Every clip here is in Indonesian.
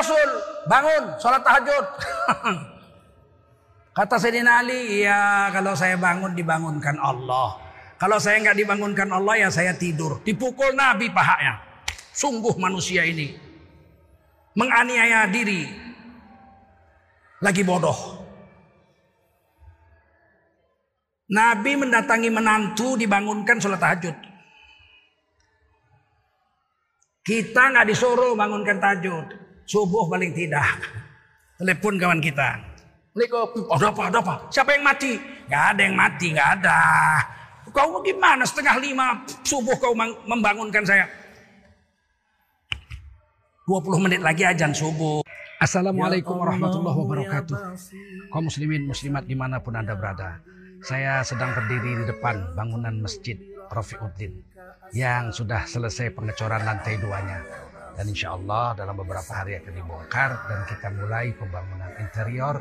Rasul, bangun, sholat tahajud. Kata Sayyidina Ali, iya kalau saya bangun dibangunkan Allah. Kalau saya nggak dibangunkan Allah ya saya tidur. Dipukul Nabi pahanya. Sungguh manusia ini. Menganiaya diri. Lagi bodoh. Nabi mendatangi menantu dibangunkan sholat tahajud. Kita nggak disuruh bangunkan tahajud. Subuh paling tidak. Telepon kawan kita. Assalamualaikum. Oh, ada apa? Ada apa? Siapa yang mati? Gak ada yang mati, gak ada. Kau gimana setengah lima subuh kau membangunkan saya? 20 menit lagi ajan subuh. Assalamualaikum warahmatullahi wabarakatuh. Kaum muslimin muslimat di mana pun anda berada. Saya sedang berdiri di depan bangunan masjid Rafiuddin yang sudah selesai pengecoran lantai duanya. Dan insya Allah dalam beberapa hari akan dibongkar dan kita mulai pembangunan interior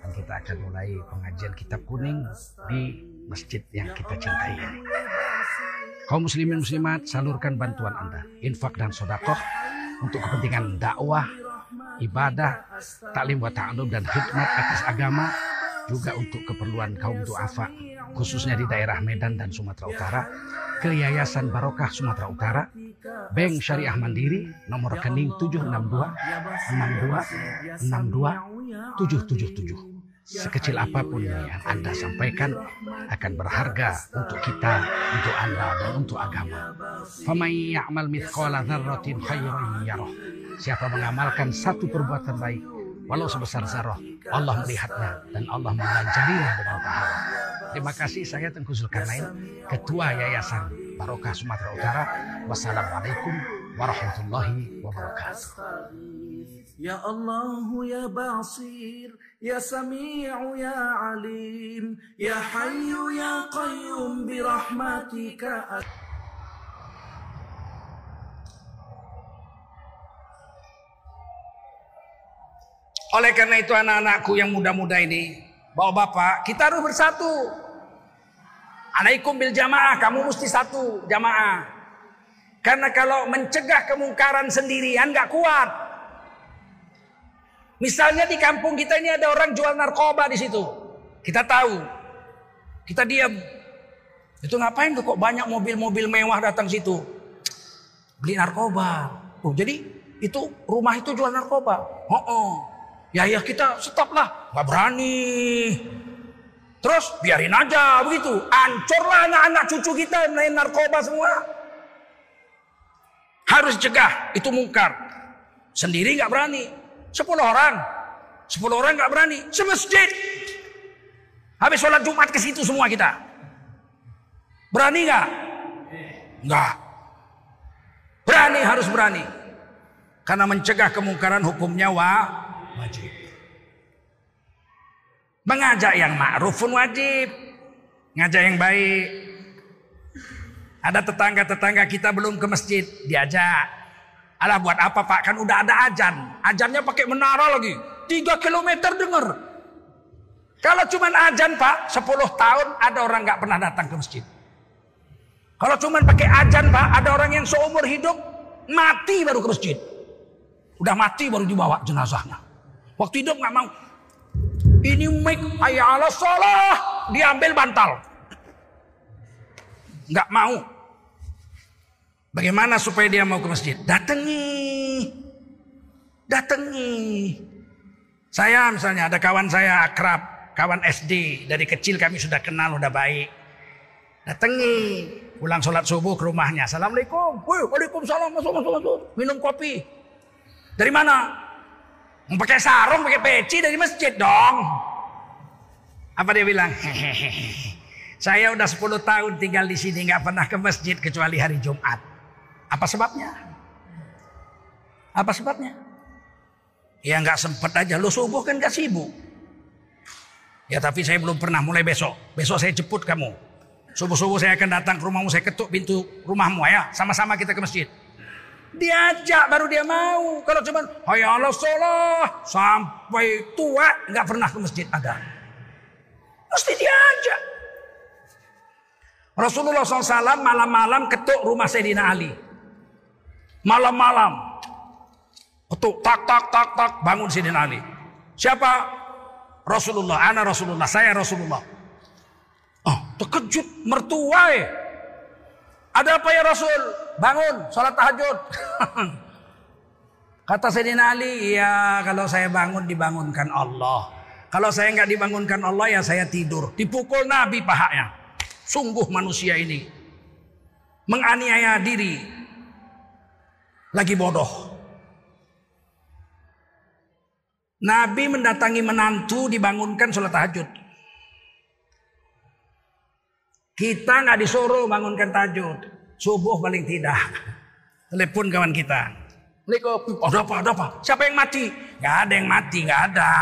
dan kita akan mulai pengajian kitab kuning di masjid yang kita cintai ini. Kaum muslimin muslimat, salurkan bantuan Anda, infak dan sodakoh untuk kepentingan dakwah, ibadah, taklim wa ta'alum dan khidmat atas agama, juga untuk keperluan kaum duafa, khususnya di daerah Medan dan Sumatera Utara, ke Yayasan Barokah Sumatera Utara, Bank Syariah Mandiri, nomor rekening 762 62 62 777 sekecil apa pun yang Anda sampaikan akan berharga untuk kita, untuk Anda dan untuk agama. Famay ya'mal mithqala dzarratin khairan yarah. Siapa mengamalkan satu perbuatan baik walau sebesar zarah, Allah melihatnya dan Allah mengajarinya dengan pahala. Terima kasih saya Tengku Zulkarnain, Ketua Yayasan Barokah Sumatera Utara. Wassalamualaikum warahmatullahi wabarakatuh. Ya Allah ya Basir Ya Sami'u ya Alim Ya Hayyu ya Qayyum birahmatika Oleh karena itu anak-anakku yang muda-muda ini Bawa bapak kita harus bersatu Alaikum bil jamaah Kamu mesti satu jamaah Karena kalau mencegah kemungkaran sendirian gak kuat Misalnya di kampung kita ini ada orang jual narkoba di situ. Kita tahu. Kita diam. Itu ngapain tuh kok banyak mobil-mobil mewah datang situ? Beli narkoba. Oh, jadi itu rumah itu jual narkoba. Oh, oh. Ya ya kita stop lah. Gak berani. Terus biarin aja begitu. Ancurlah anak-anak cucu kita main narkoba semua. Harus cegah. Itu mungkar. Sendiri nggak berani. Sepuluh orang. Sepuluh orang nggak berani. Semasjid. Habis sholat Jumat ke situ semua kita. Berani nggak? Nggak. Berani harus berani. Karena mencegah kemungkaran hukumnya wa wajib. Mengajak yang ma'ruf pun wajib. Ngajak yang baik. Ada tetangga-tetangga kita belum ke masjid, diajak. Alah buat apa pak? Kan udah ada ajan. Ajannya pakai menara lagi. Tiga kilometer denger. Kalau cuman ajan pak, 10 tahun ada orang nggak pernah datang ke masjid. Kalau cuman pakai ajan pak, ada orang yang seumur hidup mati baru ke masjid. Udah mati baru dibawa jenazahnya. Waktu hidup nggak mau. Ini mic ayah Allah. Diambil bantal. Nggak mau. Bagaimana supaya dia mau ke masjid? Datangi. Datangi. Saya misalnya ada kawan saya akrab, kawan SD. Dari kecil kami sudah kenal, sudah baik. Datangi. Pulang sholat subuh ke rumahnya. Assalamualaikum. Wih, waalaikumsalam. Masuk, masuk, masuk. Minum kopi. Dari mana? Pakai sarung, pakai peci dari masjid dong. Apa dia bilang? Saya udah 10 tahun tinggal di sini nggak pernah ke masjid kecuali hari Jumat. Apa sebabnya? Apa sebabnya? Ya nggak sempet aja. Lu subuh kan gak sibuk. Ya tapi saya belum pernah mulai besok. Besok saya jemput kamu. Subuh-subuh saya akan datang ke rumahmu. Saya ketuk pintu rumahmu ya. Sama-sama kita ke masjid. Diajak baru dia mau. Kalau cuman Allah sholat sampai tua nggak pernah ke masjid ada. Mesti diajak. Rasulullah SAW malam-malam ketuk rumah Sayyidina Ali. Malam-malam. Ketuk, tak, tak, tak, tak, bangun Sidina Ali. Siapa? Rasulullah, anak Rasulullah, saya Rasulullah. Oh, terkejut, mertua ya. Ada apa ya Rasul? Bangun, sholat tahajud. Kata Sayyidina Ali, ya kalau saya bangun dibangunkan Allah. Kalau saya nggak dibangunkan Allah ya saya tidur. Dipukul Nabi pahanya. Sungguh manusia ini menganiaya diri. Lagi bodoh. Nabi mendatangi menantu dibangunkan sholat tahajud. Kita nggak disuruh bangunkan tahajud. Subuh paling tidak. Telepon kawan kita. Assalamualaikum. Oh, ada apa? Ada apa? Siapa yang mati? Gak ada yang mati, gak ada.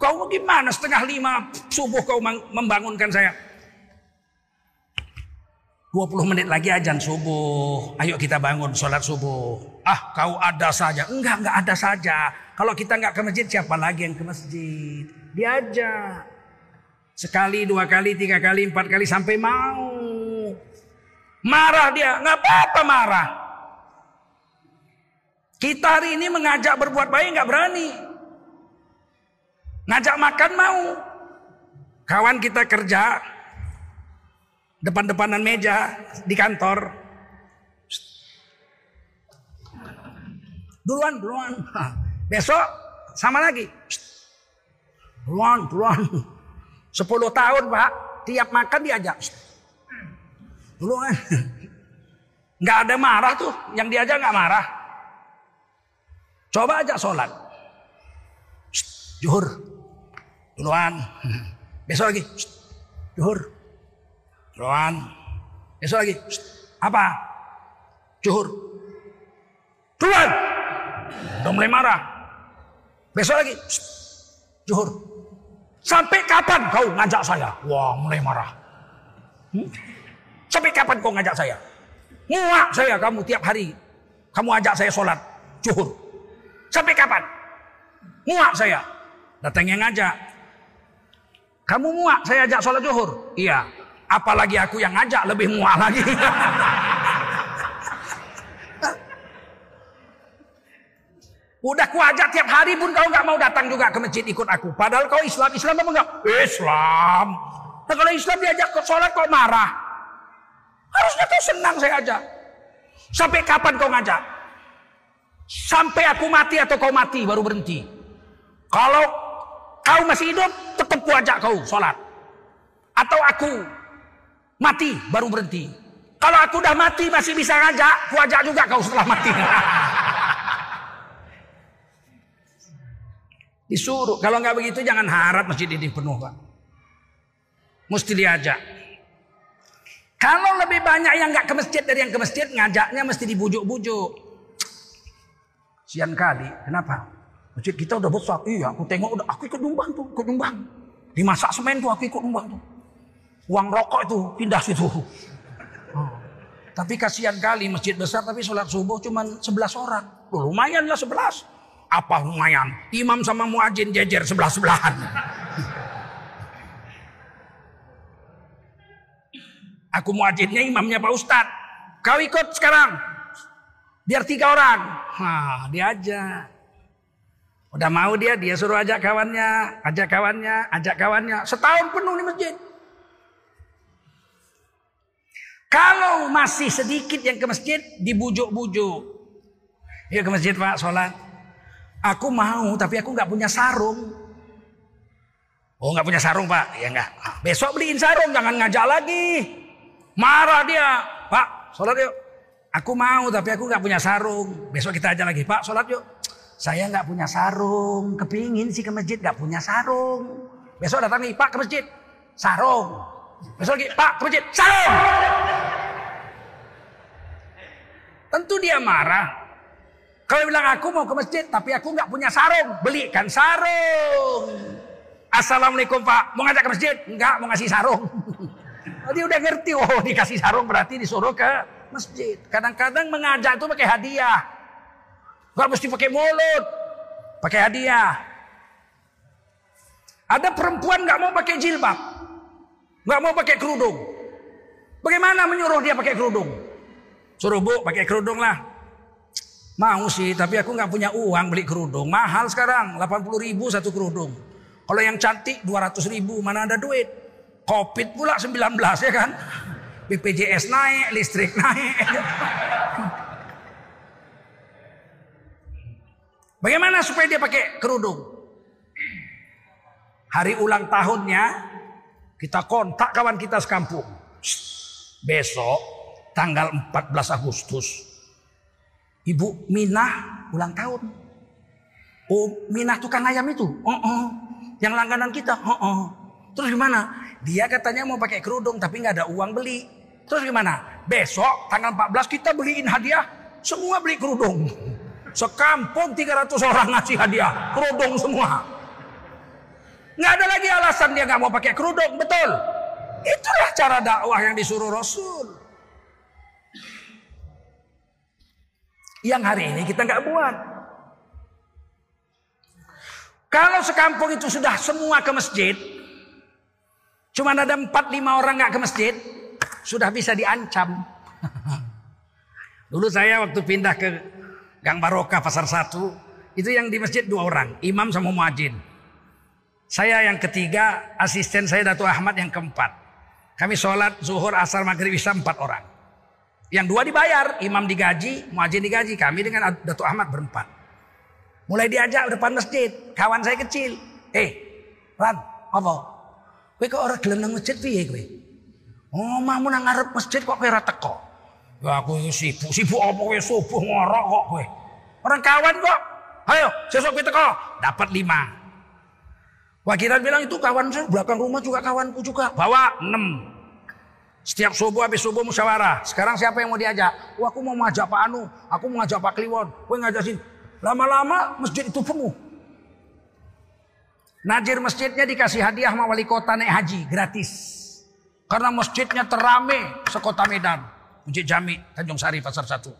Kau gimana setengah lima subuh kau membangunkan saya? 20 menit lagi ajan subuh. Ayo kita bangun sholat subuh. Ah kau ada saja. Enggak, enggak ada saja. Kalau kita enggak ke masjid siapa lagi yang ke masjid? Diajak. Sekali, dua kali, tiga kali, empat kali sampai mau. Marah dia. Enggak apa-apa marah. Kita hari ini mengajak berbuat baik enggak berani. Ngajak makan mau. Kawan kita kerja, depan-depanan meja di kantor. Duluan, duluan. Besok sama lagi. Duluan, duluan. Sepuluh tahun pak, tiap makan diajak. Duluan. Nggak ada marah tuh, yang diajak nggak marah. Coba aja sholat. Juhur. Duluan. Besok lagi. Juhur. Rohan. Besok lagi. Apa? Juhur. Tuhan. Udah mulai marah. Besok lagi. Juhur. Sampai kapan kau ngajak saya? Wah mulai marah. Hmm? Sampai kapan kau ngajak saya? Muak saya kamu tiap hari. Kamu ajak saya sholat. Juhur. Sampai kapan? Muak saya. Datang yang ngajak. Kamu muak saya ajak sholat juhur? Iya. Apalagi aku yang ngajak lebih mual lagi. Udah ku ajak tiap hari pun kau nggak mau datang juga ke masjid ikut aku. Padahal kau Islam, Islam apa enggak? Islam. Nah, kalau Islam diajak ke sholat kau marah. Harusnya kau senang saya ajak. Sampai kapan kau ngajak? Sampai aku mati atau kau mati baru berhenti. Kalau kau masih hidup, tetap ku ajak kau sholat. Atau aku Mati baru berhenti. Kalau aku udah mati masih bisa ngajak, ku ajak juga kau setelah mati. Disuruh. Kalau nggak begitu jangan harap masjid ini penuh pak. Mesti diajak. Kalau lebih banyak yang nggak ke masjid dari yang ke masjid, ngajaknya mesti dibujuk-bujuk. Sian kali, kenapa? Masjid kita udah besar. Iya, aku tengok udah, aku ikut numbang tuh, ikut numbang. Dimasak semen tuh, aku ikut numbang tuh. Uang rokok itu pindah situ. Oh. Tapi kasihan kali masjid besar tapi sholat subuh cuma 11 orang. Loh, lumayan lah 11. Apa lumayan? Imam sama muajin jejer sebelah-sebelahan. Aku muajinnya imamnya Pak Ustadz. Kau ikut sekarang. Biar tiga orang. Nah, diajak. Udah mau dia, dia suruh ajak kawannya, ajak kawannya, ajak kawannya. Setahun penuh di masjid. Kalau masih sedikit yang ke masjid, dibujuk-bujuk. Ya ke masjid pak, sholat. Aku mau, tapi aku nggak punya sarung. Oh nggak punya sarung pak? Ya nggak. Besok beliin sarung, jangan ngajak lagi. Marah dia, pak. Sholat yuk. Aku mau, tapi aku nggak punya sarung. Besok kita aja lagi, pak. Sholat yuk. Saya nggak punya sarung. Kepingin sih ke masjid, nggak punya sarung. Besok datang nih, pak ke masjid. Sarung. Besok lagi, Pak, ke masjid, sarung. Tentu dia marah. Kalau bilang aku mau ke masjid, tapi aku nggak punya sarung, belikan sarung. Assalamualaikum Pak, mau ngajak ke masjid? Enggak, mau ngasih sarung. dia udah ngerti, oh dikasih sarung berarti disuruh ke masjid. Kadang-kadang mengajak itu pakai hadiah. Gak mesti pakai mulut, pakai hadiah. Ada perempuan nggak mau pakai jilbab, nggak mau pakai kerudung. Bagaimana menyuruh dia pakai kerudung? Suruh bu pakai kerudung lah. Mau sih, tapi aku nggak punya uang beli kerudung. Mahal sekarang, 80 ribu satu kerudung. Kalau yang cantik 200 ribu, mana ada duit. Covid pula 19 ya kan. BPJS naik, listrik naik. Bagaimana supaya dia pakai kerudung? Hari ulang tahunnya kita kontak kawan kita sekampung. Besok tanggal 14 Agustus Ibu Minah ulang tahun. Oh, Minah tukang ayam itu. Oh, oh. Yang langganan kita. Oh, oh. Terus gimana? Dia katanya mau pakai kerudung tapi nggak ada uang beli. Terus gimana? Besok tanggal 14 kita beliin hadiah. Semua beli kerudung. Sekampung 300 orang ngasih hadiah. Kerudung semua. Nggak ada lagi alasan dia nggak mau pakai kerudung. Betul. Itulah cara dakwah yang disuruh Rasul. Yang hari ini kita nggak buat. Kalau sekampung itu sudah semua ke masjid, cuma ada 4-5 orang nggak ke masjid, sudah bisa diancam. Dulu saya waktu pindah ke Gang Barokah Pasar Satu, itu yang di masjid dua orang, imam sama muadzin. Saya yang ketiga, asisten saya Dato Ahmad yang keempat. Kami sholat zuhur, asar, maghrib, isya empat orang. Yang dua dibayar, imam digaji, muadzin digaji. Kami dengan Datuk Ahmad berempat. Mulai diajak depan masjid, kawan saya kecil. Eh, Ran, apa? Kowe kok orang gelem nang masjid piye kowe? Oh, mau nang ngarep masjid kok kowe ora teko. Ya aku sibuk, sibuk apa kowe subuh ngorok kok kowe. Orang kawan kok. Ayo, sesok kowe teko, dapat lima. Wakilan bilang itu kawan saya belakang rumah juga kawanku juga. Bawa enam. Setiap subuh habis subuh musyawarah. Sekarang siapa yang mau diajak? Wah aku mau ngajak Pak Anu. Aku mau ngajak Pak Kliwon. Gue ngajakin. Lama-lama masjid itu penuh. Najir masjidnya dikasih hadiah sama wali kota naik haji. Gratis. Karena masjidnya terame sekota Medan. Masjid Jami, Tanjung Sari, Pasar Satu.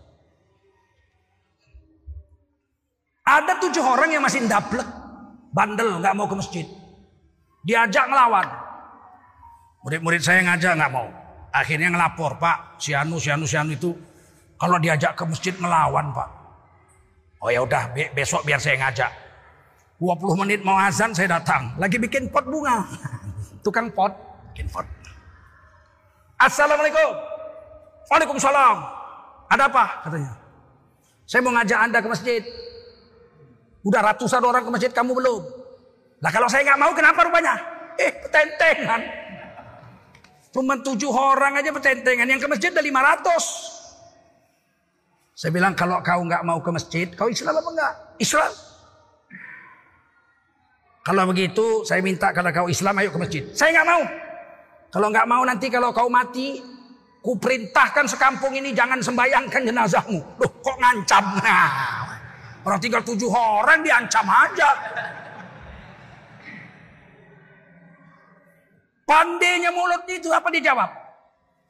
Ada tujuh orang yang masih ndablek. Bandel, nggak mau ke masjid. Diajak ngelawan. Murid-murid saya ngajak nggak mau. Akhirnya ngelapor, Pak, si Anu, si Anu, si Anu itu kalau diajak ke masjid ngelawan, Pak. Oh ya udah, besok biar saya ngajak. 20 menit mau azan saya datang, lagi bikin pot bunga. Tukang pot, bikin pot. Assalamualaikum. Waalaikumsalam. Ada apa? Katanya. Saya mau ngajak Anda ke masjid. Udah ratusan orang ke masjid, kamu belum. Lah kalau saya nggak mau, kenapa rupanya? Eh, tentengan. Cuma tujuh orang aja bertentengan. Yang ke masjid ada lima ratus. Saya bilang kalau kau nggak mau ke masjid, kau Islam apa enggak? Islam. Kalau begitu, saya minta kalau kau Islam ayo ke masjid. Saya nggak mau. Kalau nggak mau nanti kalau kau mati, ku perintahkan sekampung ini jangan sembayangkan jenazahmu. Loh, kok ngancam? Nah, orang tinggal tujuh orang diancam aja. Pandainya mulut itu apa dijawab?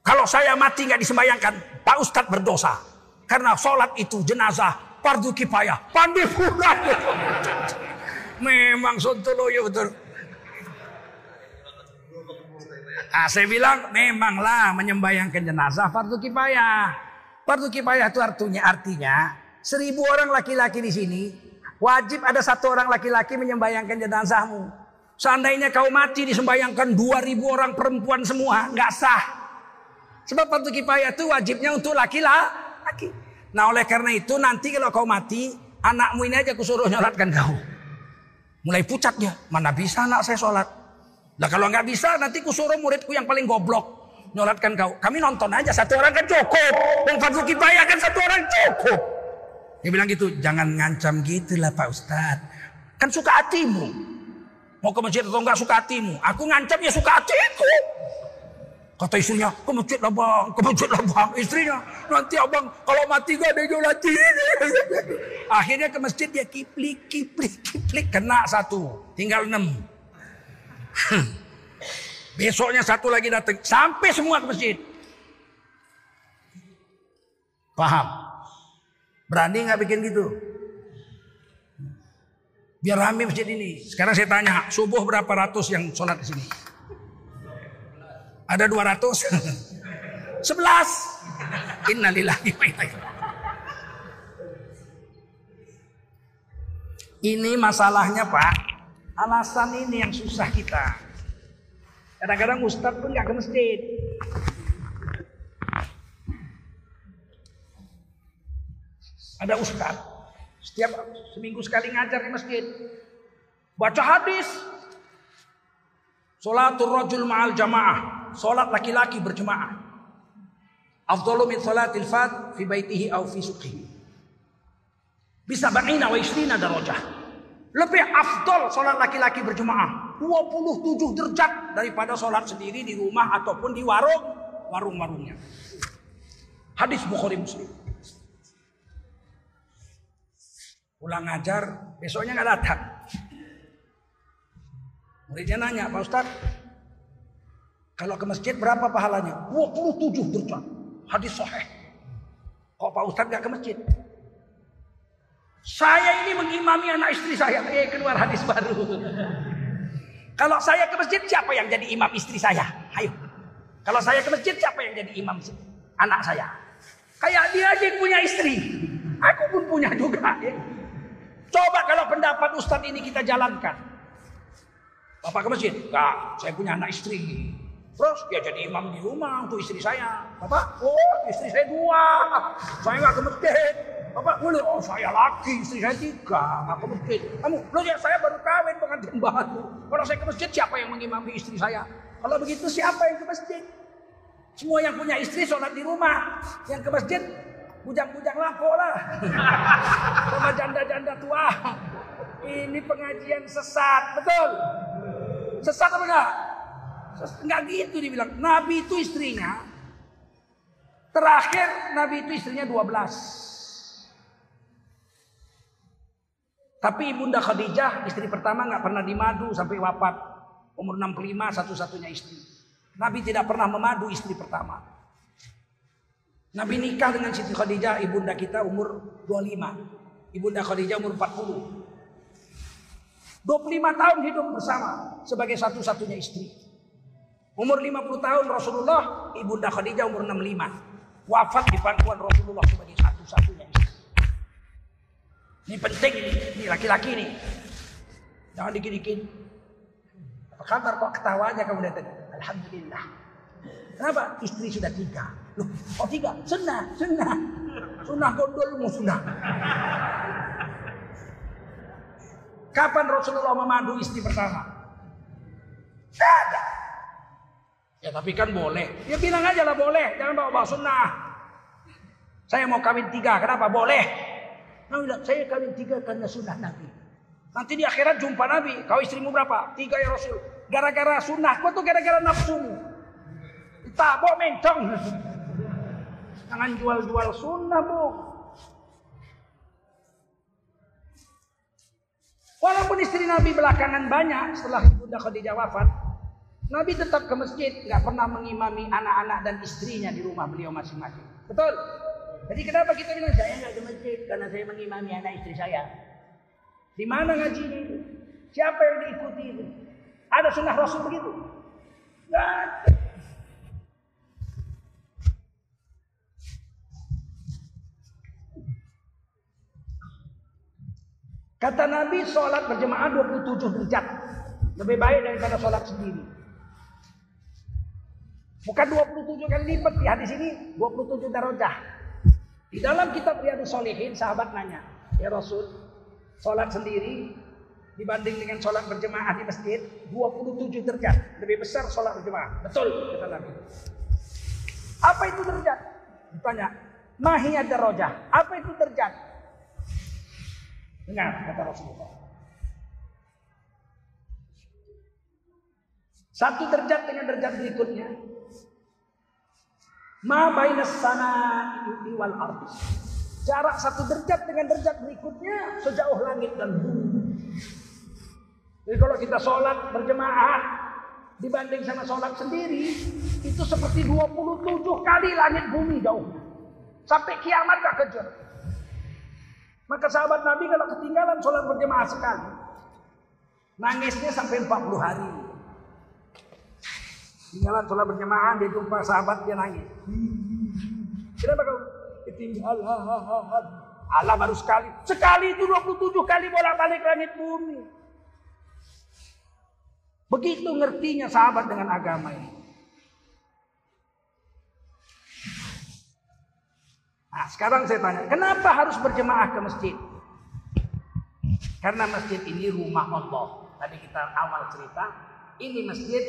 Kalau saya mati nggak disembayangkan, Pak Ustadz berdosa. Karena sholat itu jenazah fardu kifayah. Pandai pula. Memang sontoloyo betul. Ah, saya bilang memanglah menyembayangkan jenazah fardu kifayah. Fardu kifayah itu artinya artinya seribu orang laki-laki di sini wajib ada satu orang laki-laki menyembayangkan jenazahmu. Seandainya kau mati disembayangkan 2000 orang perempuan semua, nggak sah. Sebab fardu kifayah itu wajibnya untuk laki-laki. Nah oleh karena itu nanti kalau kau mati, anakmu ini aja kusuruh nyolatkan kau. Mulai pucat dia, mana bisa anak saya sholat. Nah kalau nggak bisa nanti kusuruh muridku yang paling goblok nyolatkan kau. Kami nonton aja satu orang kan cukup. Yang fardu kifayah kan satu orang cukup. Dia bilang gitu, jangan ngancam gitu lah Pak Ustadz. Kan suka hatimu. Mau ke masjid atau enggak suka hatimu. Aku ngancam ya suka hatiku. Kata istrinya, ke masjid lah bang, ke masjid lah bang. Istrinya, nanti abang kalau mati gak ada nyolati. Akhirnya ke masjid dia kiplik, kiplik, kiplik. Kena satu, tinggal enam. Besoknya satu lagi datang. Sampai semua ke masjid. Paham? Berani nggak bikin gitu? Biar rame masjid ini. Sekarang saya tanya, subuh berapa ratus yang sholat di sini? Ada dua ratus? Sebelas. Innalillahi wa Ini masalahnya Pak. Alasan ini yang susah kita. Kadang-kadang Ustadz pun nggak ke masjid. Ada Ustadz. Setiap seminggu sekali ngajar di masjid. Baca hadis. Salatul rajul ma'al jamaah. Salat laki-laki berjemaah. Afdalu min salatil fat fi baitihi au fi suqihi. Bisa ba'ina wa isrina darajah. Lebih afdol sholat laki-laki berjemaah. 27 derajat daripada sholat sendiri di rumah ataupun di warung. Warung-warungnya. Hadis Bukhari Muslim. Pulang ngajar, besoknya nggak datang. Muridnya nanya, Pak Ustaz, kalau ke masjid berapa pahalanya? 27 derajat. Hadis sahih. Kok Pak Ustaz nggak ke masjid? Saya ini mengimami anak istri saya. Eh, keluar hadis baru. Kalau saya ke masjid, siapa yang jadi imam istri saya? Ayo. Kalau saya ke masjid, siapa yang jadi imam anak saya? Kayak dia aja yang punya istri. Aku pun punya juga. Ya. Coba kalau pendapat Ustadz ini kita jalankan. Bapak ke masjid? Enggak, saya punya anak istri. Terus dia jadi imam di rumah untuk istri saya. Bapak, oh istri saya dua. Saya nggak ke masjid. Bapak boleh, oh saya laki, istri saya tiga, nggak ke masjid. Kamu, lo ya saya baru kawin pengantin baru. Kalau saya ke masjid, siapa yang mengimami istri saya? Kalau begitu siapa yang ke masjid? Semua yang punya istri sholat di rumah, yang ke masjid bujang-bujang lapo lah, sama janda-janda tua. Ini pengajian sesat, betul? Sesat apa enggak? Enggak gitu dibilang. Nabi itu istrinya. Terakhir Nabi itu istrinya 12. Tapi Ibunda Khadijah istri pertama nggak pernah dimadu sampai wafat. Umur 65 satu-satunya istri. Nabi tidak pernah memadu istri pertama. Nabi nikah dengan Siti Khadijah ibunda kita umur 25. Ibunda Khadijah umur 40. 25 tahun hidup bersama sebagai satu-satunya istri. Umur 50 tahun Rasulullah, ibunda Khadijah umur 65. Wafat di pangkuan Rasulullah sebagai satu-satunya. Ini penting ini, laki-laki ini. Jangan dikit-dikit. Apa kabar kok ketawanya kamu datang? Alhamdulillah. Kenapa? Istri sudah tiga. Loh, oh tiga? Sunnah, sunnah. Sunnah gondolmu sunnah. Kapan Rasulullah memadu istri pertama? Tidak. Ya tapi kan boleh. Ya bilang aja lah boleh. Jangan bawa-bawa sunnah. Saya mau kawin tiga. Kenapa? Boleh. Nabi bilang, saya kawin tiga karena sunnah Nabi. Nanti di akhirat jumpa Nabi. Kau istrimu berapa? Tiga ya Rasul. Gara-gara sunnah. Kau tuh gara-gara nafsumu. Tabok mencong. Jangan jual-jual sunnah bu. Walaupun istri Nabi belakangan banyak setelah Ibunda Khadijah wafat. Nabi tetap ke masjid. Gak pernah mengimami anak-anak dan istrinya di rumah beliau masing-masing. Betul? Jadi kenapa kita bilang saya nggak ke masjid karena saya mengimami anak istri saya. Di mana ngaji itu? Siapa yang diikuti itu? Ada sunnah Rasul begitu? Gak Kata Nabi sholat berjemaah 27 derajat. Lebih baik daripada sholat sendiri. Bukan 27 kali lipat di hadis ini 27 darajah. Di dalam kitab Riyadus Solihin sahabat nanya, ya Rasul, sholat sendiri dibanding dengan sholat berjemaah di masjid 27 derajat lebih besar sholat berjemaah. Betul kata Nabi. Apa itu derajat? Ditanya. Mahiyat darajah. Apa itu derajat? Dengar kata Rasulullah. Satu derajat dengan derajat berikutnya Ma bainas sana wal ardi. Jarak satu derajat dengan derajat berikutnya sejauh langit dan bumi. Jadi kalau kita sholat berjemaah dibanding sama sholat sendiri itu seperti 27 kali langit bumi jauh. Sampai kiamat gak kejar. Maka sahabat Nabi kalau ketinggalan sholat berjemaah sekali nangisnya sampai 40 hari. Tinggalan sholat berjemaah dia jumpa sahabat dia nangis. Kenapa kau ketinggalan? Allah baru sekali. Sekali itu 27 kali bolak-balik langit bumi. Begitu ngertinya sahabat dengan agama ini. Nah, sekarang saya tanya, kenapa harus berjemaah ke masjid? Karena masjid ini rumah Allah. Tadi kita awal cerita, ini masjid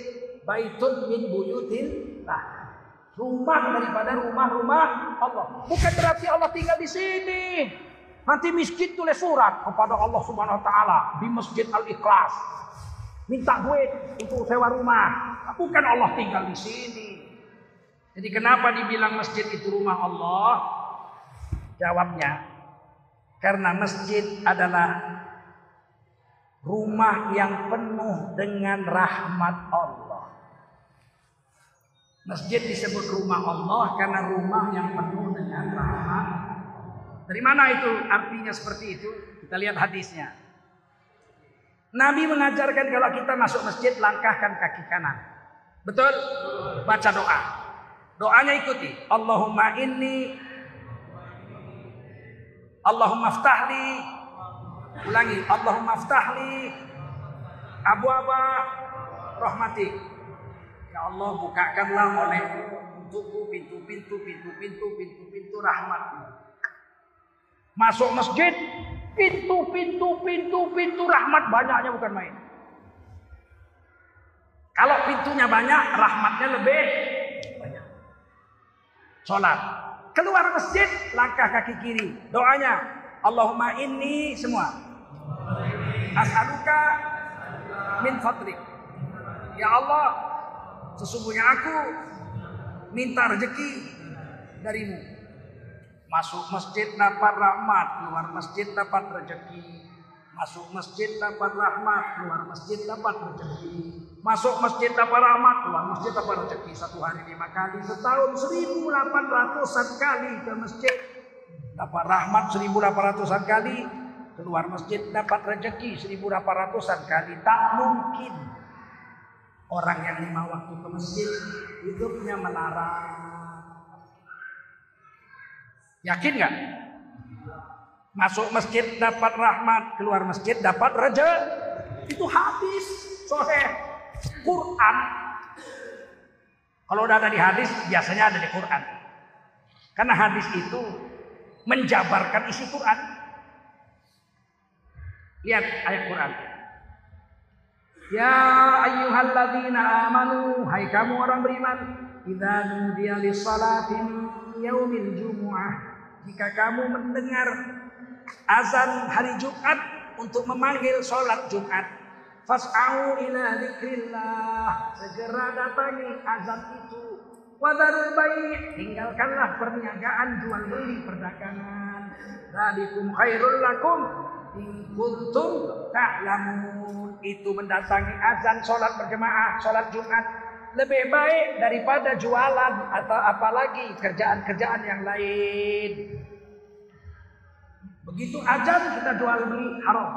baitun min buyutillah. Rumah daripada rumah-rumah Allah. Bukan berarti Allah tinggal di sini. Nanti miskin tulis surat kepada Allah Subhanahu wa taala di Masjid Al-Ikhlas. Minta duit untuk sewa rumah. Bukan Allah tinggal di sini. Jadi kenapa dibilang masjid itu rumah Allah? Jawabnya karena masjid adalah rumah yang penuh dengan rahmat Allah. Masjid disebut rumah Allah karena rumah yang penuh dengan rahmat. Dari mana itu artinya seperti itu? Kita lihat hadisnya. Nabi mengajarkan kalau kita masuk masjid langkahkan kaki kanan. Betul? Baca doa. Doanya ikuti. Allahumma inni Allahumma ftahli Ulangi. Allahumma ftahli abu aba rahmatik. Ya Allah bukakanlah olehmu untukku pintu-pintu pintu-pintu pintu-pintu rahmatmu. Masuk masjid, pintu-pintu pintu-pintu rahmat banyaknya bukan main. Kalau pintunya banyak, rahmatnya lebih banyak. Sholat. Keluar masjid, langkah kaki kiri. Doanya, Allahumma inni semua. As'aluka min fadlik. Ya Allah, sesungguhnya aku minta rezeki darimu. Masuk masjid dapat rahmat, keluar masjid dapat rezeki. Masuk masjid dapat rahmat, keluar masjid dapat rezeki. Masuk masjid dapat rahmat, keluar masjid dapat rezeki. Satu hari lima kali, setahun seribu delapan ratusan kali ke masjid. Dapat rahmat seribu delapan ratusan kali, keluar masjid dapat rezeki delapan ratusan kali. Tak mungkin orang yang lima waktu ke masjid hidupnya melarang. Yakin nggak? Masuk masjid dapat rahmat, keluar masjid dapat raja. Itu hadis soheh. Quran. Kalau udah ada di hadis, biasanya ada di Quran. Karena hadis itu menjabarkan isi Quran. Lihat ayat Quran. Ya ayyuhalladzina amanu, hai kamu orang beriman, idza nudiya lis-salati yaumil jumu'ah, jika kamu mendengar azan hari Jumat untuk memanggil sholat Jumat, fas'au ila dzikrillah, segera datangi azan itu. Wadarul bayi, tinggalkanlah perniagaan jual beli perdagangan. Zalikum khairul lakum in kuntum ta'lamun. Itu mendatangi azan sholat berjemaah, sholat Jumat lebih baik daripada jualan atau apalagi kerjaan-kerjaan yang lain. Begitu azan kita jual beli haram.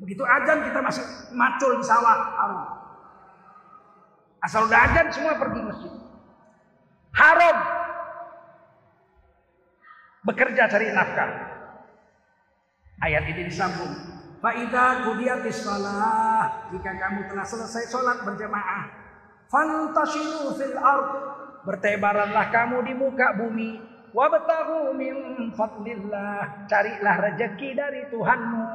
Begitu azan kita masih macul di sawah haram. Asal udah azan semua pergi masjid. Haram. Bekerja cari nafkah. Ayat ini disambung. Fa'idha kudiyatis salah. Jika kamu telah selesai sholat berjamaah. Fantashiru fil ard. Bertebaranlah kamu di muka bumi. Wabtahu min fadlillah. Carilah rezeki dari Tuhanmu.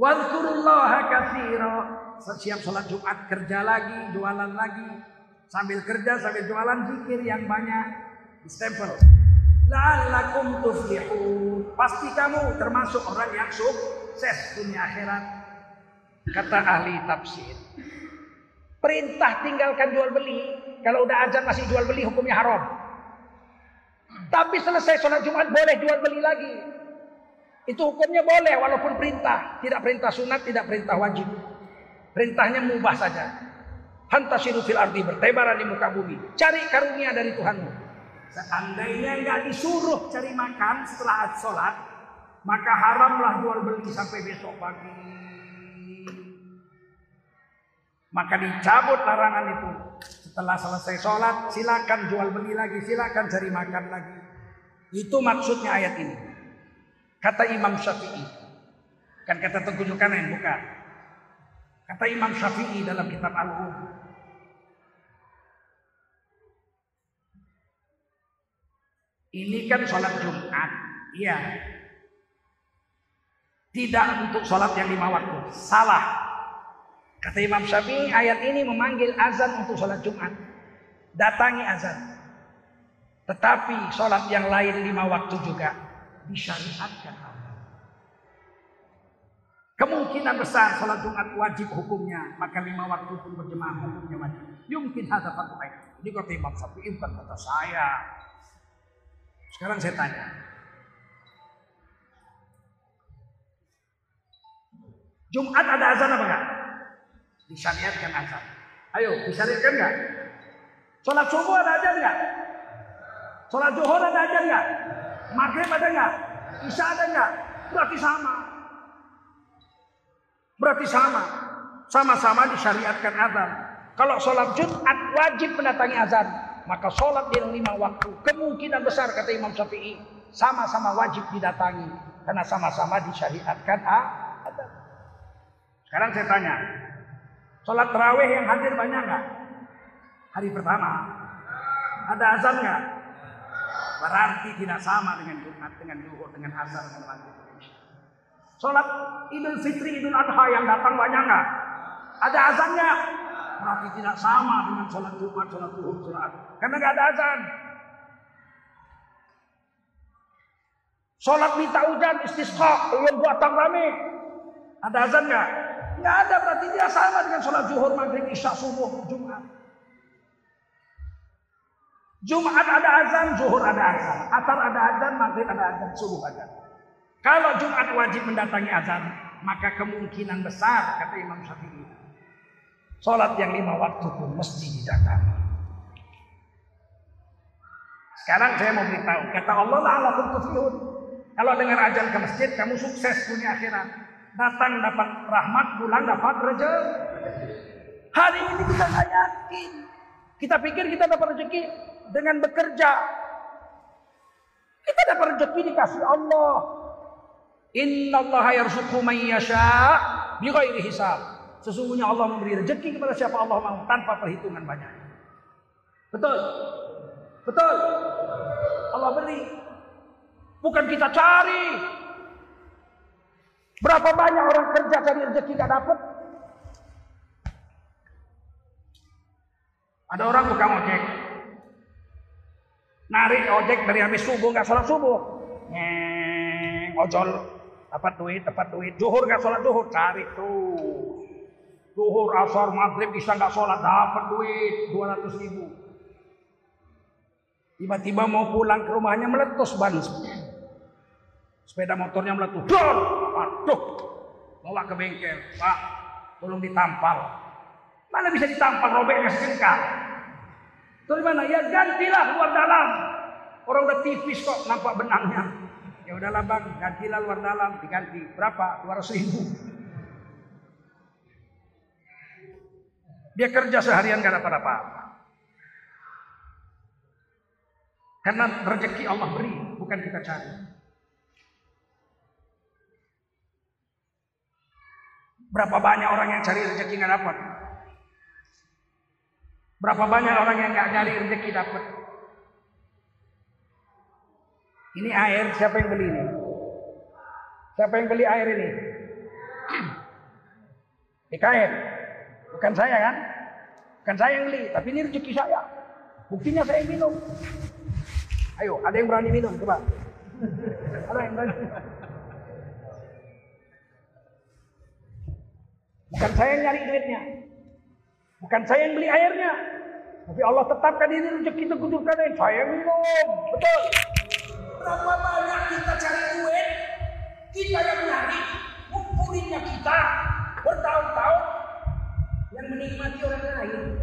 Wadkurullaha kathira. Setiap sholat Jumat kerja lagi, jualan lagi. Sambil kerja, sambil jualan zikir yang banyak. Stempel. La'allakum tuflihun. Pasti kamu termasuk orang yang sukses dunia akhirat. Kata ahli tafsir. Perintah tinggalkan jual beli. Kalau udah azan masih jual beli hukumnya haram. Tapi selesai sholat Jumat boleh jual beli lagi. Itu hukumnya boleh walaupun perintah. Tidak perintah sunat, tidak perintah wajib. Perintahnya mubah saja. Hantasiru fil ardi bertebaran di muka bumi. Cari karunia dari Tuhanmu. Seandainya nggak disuruh cari makan setelah sholat, maka haramlah jual beli sampai besok pagi. Maka dicabut larangan itu. Setelah selesai sholat, silakan jual beli lagi, silakan cari makan lagi. Itu maksudnya ayat ini. Kata Imam Syafi'i. Kan kata Tengku Zulkarnain, bukan. Kata Imam Syafi'i dalam kitab Al-Um. Ini kan sholat Jumat. Iya. Tidak untuk sholat yang lima waktu. Salah. Kata Imam Syafi'i ayat ini memanggil azan untuk sholat Jumat. Datangi azan. Tetapi sholat yang lain lima waktu juga disyariatkan. Kemungkinan besar sholat Jumat wajib hukumnya. Maka lima waktu pun berjemaah hukumnya wajib. Yumkin hadha fatu'aik. Ini kata Imam Syafi'i bukan kata saya. Sekarang saya tanya. Jumat ada azan apa enggak? Disyariatkan azan. Ayo, disyariatkan enggak? Sholat subuh ada azan enggak? Sholat zuhur ada azan enggak? Maghrib ada enggak? Isya ada enggak? Berarti sama. Berarti sama. Sama-sama disyariatkan azan. Kalau sholat Jumat wajib mendatangi azan. Maka sholat yang lima waktu kemungkinan besar kata Imam Syafi'i sama-sama wajib didatangi karena sama-sama disyariatkan azan. Sekarang saya tanya, sholat terawih yang hadir banyak nggak? Hari pertama ada azan nggak? Berarti tidak sama dengan Jumat, dengan Zuhur, dengan azan, dengan maghrib. Sholat Idul Fitri, Idul Adha yang datang banyak nggak? Ada azannya? Berarti tidak sama dengan sholat Jumat, sholat Zuhur, sholat Karena nggak ada azan. Sholat minta hujan, istisqa, yang datang rame. Ada azan nggak? Nggak ada, berarti dia sama dengan sholat zuhur, maghrib, isya, subuh, Jumat. Jumat ada azan, zuhur ada azan. Atar ada azan, maghrib ada azan, subuh ada. Kalau Jumat wajib mendatangi azan, maka kemungkinan besar, kata Imam Syafi'i, sholat yang lima waktu pun mesti didatangi. Sekarang saya mau beritahu, kata Allah la'alakum tuflihun. Kalau dengar azan ke masjid, kamu sukses dunia akhirat. Datang dapat rahmat, pulang dapat rezeki. Hari ini kita nggak yakin. Kita pikir kita dapat rezeki dengan bekerja. Kita dapat rezeki dikasih Allah. Inna Allah yarzuqu man yasha bighairi hisab. Sesungguhnya Allah memberi rezeki kepada siapa Allah mau tanpa perhitungan banyak. Betul? Betul? Allah beri. Bukan kita cari. Berapa banyak orang kerja cari rezeki gak dapat? Ada orang buka ojek. Narik ojek dari habis subuh gak sholat subuh. Ngeng, ojol dapat duit, dapat duit. Zuhur gak sholat zuhur, cari tuh. Zuhur, asar, maghrib, bisa gak sholat, dapat duit 200 ribu. Tiba-tiba mau pulang ke rumahnya meletus ban. Sepeda motornya meletus. Dor! Aduh! Bawa ke bengkel. Pak, tolong ditampal. Mana bisa ditampal robeknya sekengkang? Dari mana? Ya gantilah luar dalam. Orang udah tipis kok nampak benangnya. Ya udahlah bang, gantilah luar dalam, diganti. Berapa? 200 ribu. Dia kerja seharian gak dapat apa-apa. Karena rezeki Allah beri, bukan kita cari. Berapa banyak orang yang cari rezeki nggak dapat? Berapa banyak orang yang nggak cari rezeki dapat? Ini air siapa yang beli ini? Siapa yang beli air ini? IKN. Bukan saya kan? Bukan saya yang beli, tapi ini rezeki saya. Buktinya saya minum. Ayo, ada yang berani minum? Coba. Ada yang berani? Bukan saya yang nyari duitnya. Bukan saya yang beli airnya. Tapi Allah tetapkan ini rezeki itu kudurkan saya minum. Betul. Berapa banyak kita cari duit, kita yang nyari, ngumpulinnya kita bertahun-tahun yang menikmati orang lain.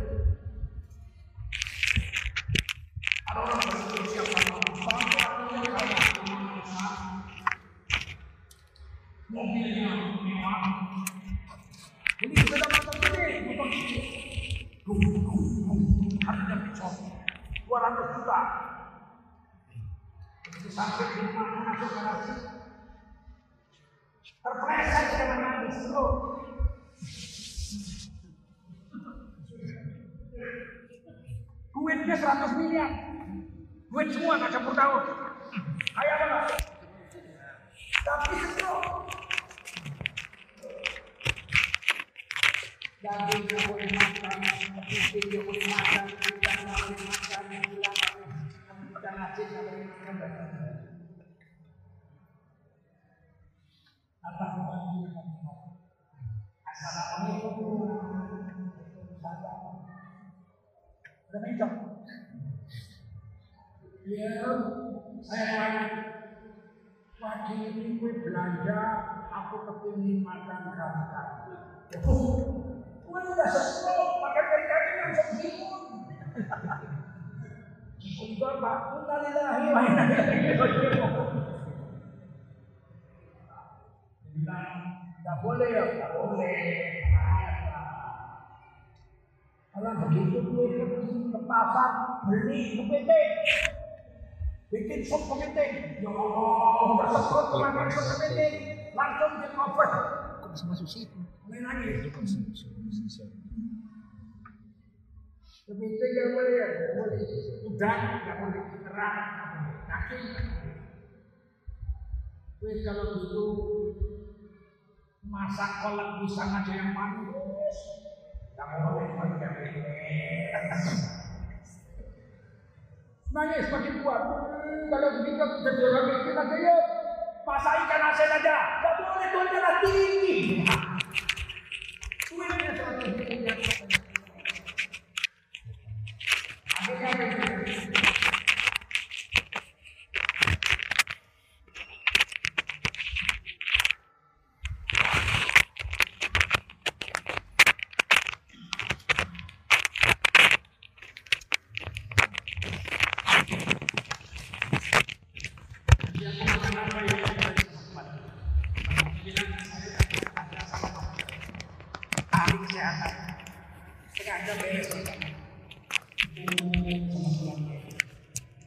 Nggak boleh ya, nggak boleh. Kalau begitu gue ke pasar beli kepiting. Bikin sup kepiting. Ya Allah, udah semprot makan sup kepiting. Langsung di cover. Kok bisa masuk situ? Main bisa. Kepiting nggak boleh ya? Nggak boleh. Udang nggak boleh. Kerang Wih kalau gitu masak kolak pisang aja yang manis. Pakai kepiting. Nangis makin kuat. Kalau begitu jadi orang miskin aja ya. Masak ikan asin aja. Nggak boleh tuh darah tinggi. Duitnya seratus miliar. Akhirnya begini. ahli kesehatan. Sengaja beres.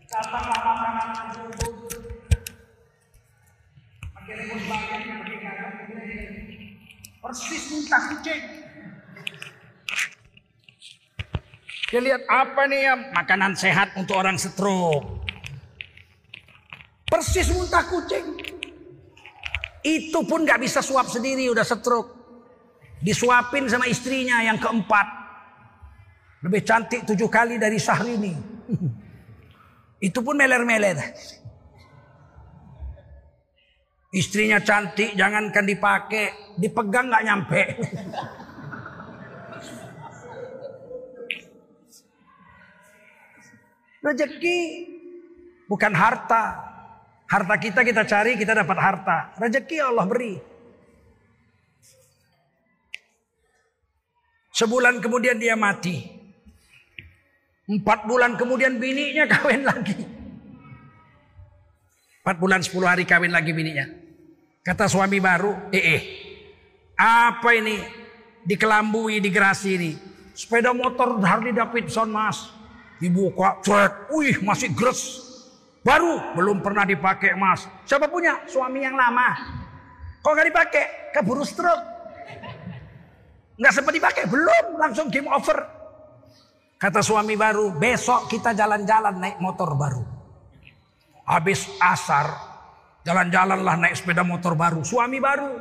Katakanlah makanan tersebut. Pakai rebus bagian, pakai garam, persis muntah kucing. Dia lihat apa nih ya makanan sehat untuk orang stroke. Persis muntah kucing. Itu pun nggak bisa suap sendiri udah stroke. Disuapin sama istrinya yang keempat. Lebih cantik tujuh kali dari Syahrini. Itu pun meler-meler. Istrinya cantik, jangankan dipakai, dipegang nggak nyampe. Rezeki bukan harta. Harta kita kita cari, kita dapat harta. Rezeki Allah beri. Sebulan kemudian dia mati. Empat bulan kemudian bininya kawin lagi. Empat bulan sepuluh hari kawin lagi bininya. Kata suami baru, eh, eh apa ini? Dikelambui, digerasi ini. Sepeda motor Harley Davidson mas. Dibuka, cek, wih masih gres. Baru, belum pernah dipakai mas. Siapa punya? Suami yang lama. Kok nggak dipakai? Keburu stroke. Nggak sempat dipakai, belum langsung game over. Kata suami baru, besok kita jalan-jalan naik motor baru. Habis asar, jalan-jalan lah naik sepeda motor baru. Suami baru,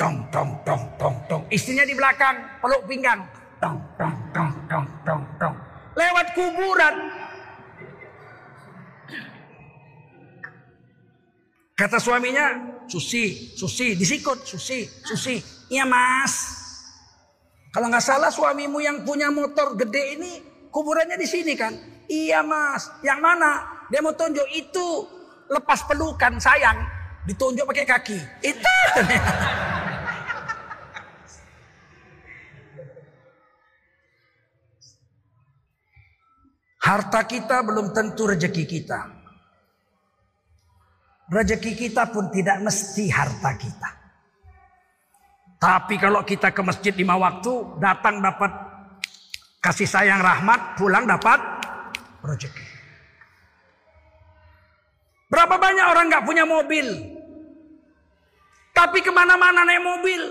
tong tong tong tong tong. Istrinya di belakang, peluk pinggang, tong tong tong tong tong tong. Lewat kuburan. Kata suaminya, Susi, Susi, disikut, Susi, Susi. Iya mas, kalau nggak salah suamimu yang punya motor gede ini kuburannya di sini kan? Iya mas. Yang mana? Dia mau tunjuk itu lepas pelukan sayang ditunjuk pakai kaki. Itu. Harta kita belum tentu rezeki kita. Rezeki kita pun tidak mesti harta kita. Tapi kalau kita ke masjid lima waktu, datang dapat kasih sayang rahmat, pulang dapat rezeki. Berapa banyak orang nggak punya mobil, tapi ke mana-mana naik mobil.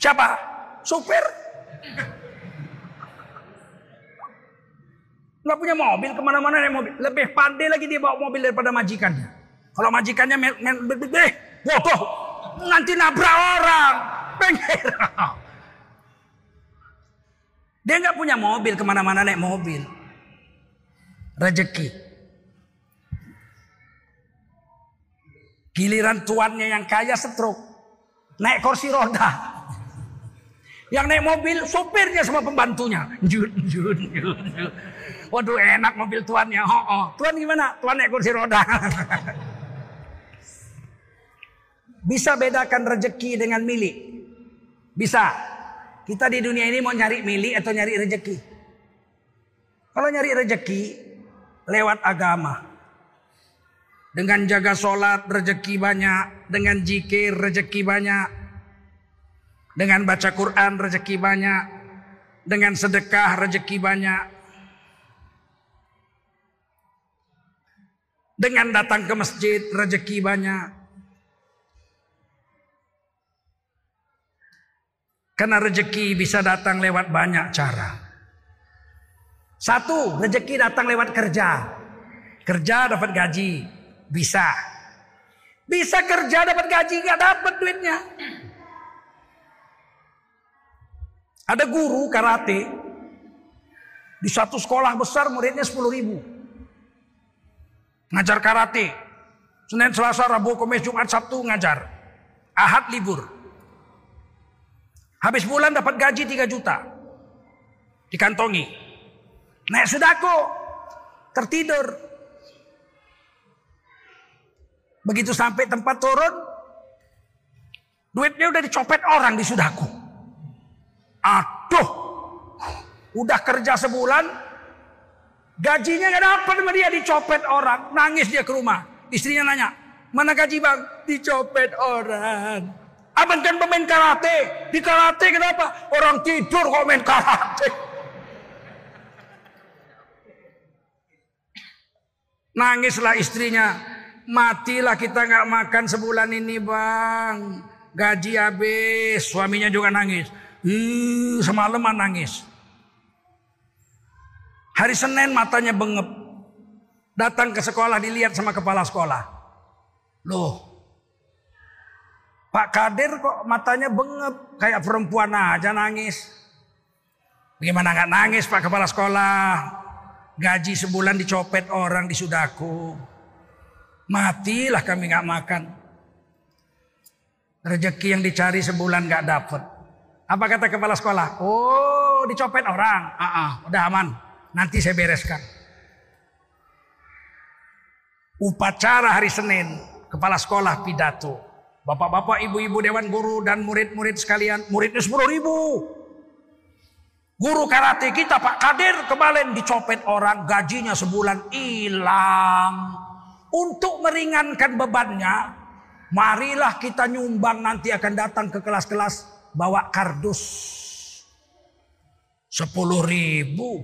Siapa? Supir. Nggak punya mobil, ke mana-mana naik mobil. Lebih pandai lagi dia bawa mobil daripada majikannya. Kalau majikannya men, eh, bodoh, nanti nabrak orang. Pengen. Dia nggak punya mobil, ke mana-mana naik mobil. Rezeki. Giliran tuannya yang kaya setruk. Naik kursi roda. Yang naik mobil sopirnya sama pembantunya. Jun, jun, jun, jun. Waduh enak mobil tuannya. Oh, oh. Tuan gimana? Tuan naik kursi roda. Bisa bedakan rezeki dengan milik? Bisa. Kita di dunia ini mau nyari milik atau nyari rezeki? Kalau nyari rezeki lewat agama. Dengan jaga sholat rezeki banyak. Dengan jikir rezeki banyak. Dengan baca Quran rezeki banyak. Dengan sedekah rezeki banyak. Dengan datang ke masjid rezeki banyak. Karena rezeki bisa datang lewat banyak cara. Satu, rezeki datang lewat kerja. Kerja dapat gaji. Bisa. Bisa kerja dapat gaji, nggak dapat duitnya. Ada guru karate. Di satu sekolah besar muridnya 10 ribu. Ngajar karate. Senin, Selasa, Rabu, Kamis, Jumat, Sabtu ngajar. Ahad libur. Habis bulan dapat gaji 3 juta. Dikantongi. Naik sudako. Tertidur. Begitu sampai tempat turun. Duitnya udah dicopet orang di sudako. Aduh. Udah kerja sebulan. Gajinya gak dapat sama dia dicopet orang. Nangis dia ke rumah. Istrinya nanya. Mana gaji bang? Dicopet orang. Abang kan pemain karate. Di karate kenapa? Orang tidur kok main karate. Nangislah istrinya. Matilah kita nggak makan sebulan ini bang. Gaji habis. Suaminya juga nangis. Ih, semalaman nangis. Hari Senin matanya bengep. Datang ke sekolah dilihat sama kepala sekolah. Loh, Pak Kadir kok matanya bengep kayak perempuan aja nangis. Bagaimana nggak nangis Pak Kepala Sekolah? Gaji sebulan dicopet orang di Sudaku. Matilah kami nggak makan. Rezeki yang dicari sebulan nggak dapet. Apa kata kepala sekolah? Oh, dicopet orang. Ah, ah, udah aman. Nanti saya bereskan. Upacara hari Senin, kepala sekolah pidato. Bapak-bapak, ibu-ibu dewan guru dan murid-murid sekalian, muridnya 10 ribu. Guru karate kita Pak Kadir kemarin dicopet orang, gajinya sebulan hilang. Untuk meringankan bebannya, marilah kita nyumbang nanti akan datang ke kelas-kelas bawa kardus. 10 ribu.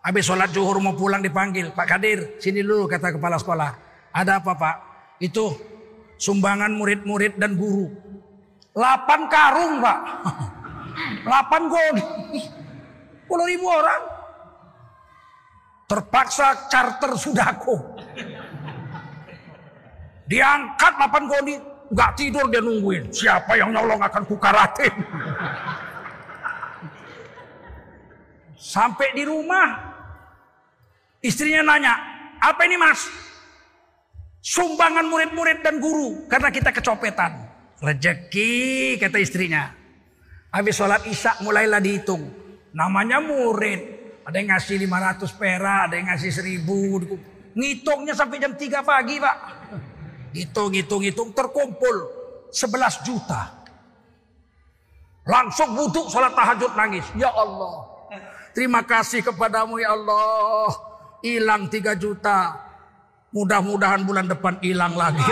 Habis sholat zuhur mau pulang dipanggil. Pak Kadir, sini dulu kata kepala sekolah. Ada apa pak? Itu sumbangan murid-murid dan guru. 8 karung pak. 8 gol. Puluh ribu orang. Terpaksa charter sudako. Diangkat 8 goni. Gak tidur dia nungguin. Siapa yang nyolong akan kukaratin. Sampai di rumah. Istrinya nanya. Apa ini mas? Sumbangan murid-murid dan guru karena kita kecopetan. Rezeki kata istrinya. Habis sholat isya mulailah dihitung. Namanya murid. Ada yang ngasih 500 perak, ada yang ngasih 1000. Ngitungnya sampai jam 3 pagi pak. Hitung, hitung, hitung terkumpul 11 juta. Langsung buduk sholat tahajud nangis. Ya Allah. Terima kasih kepadamu ya Allah. Hilang 3 juta. Mudah-mudahan bulan depan hilang lagi.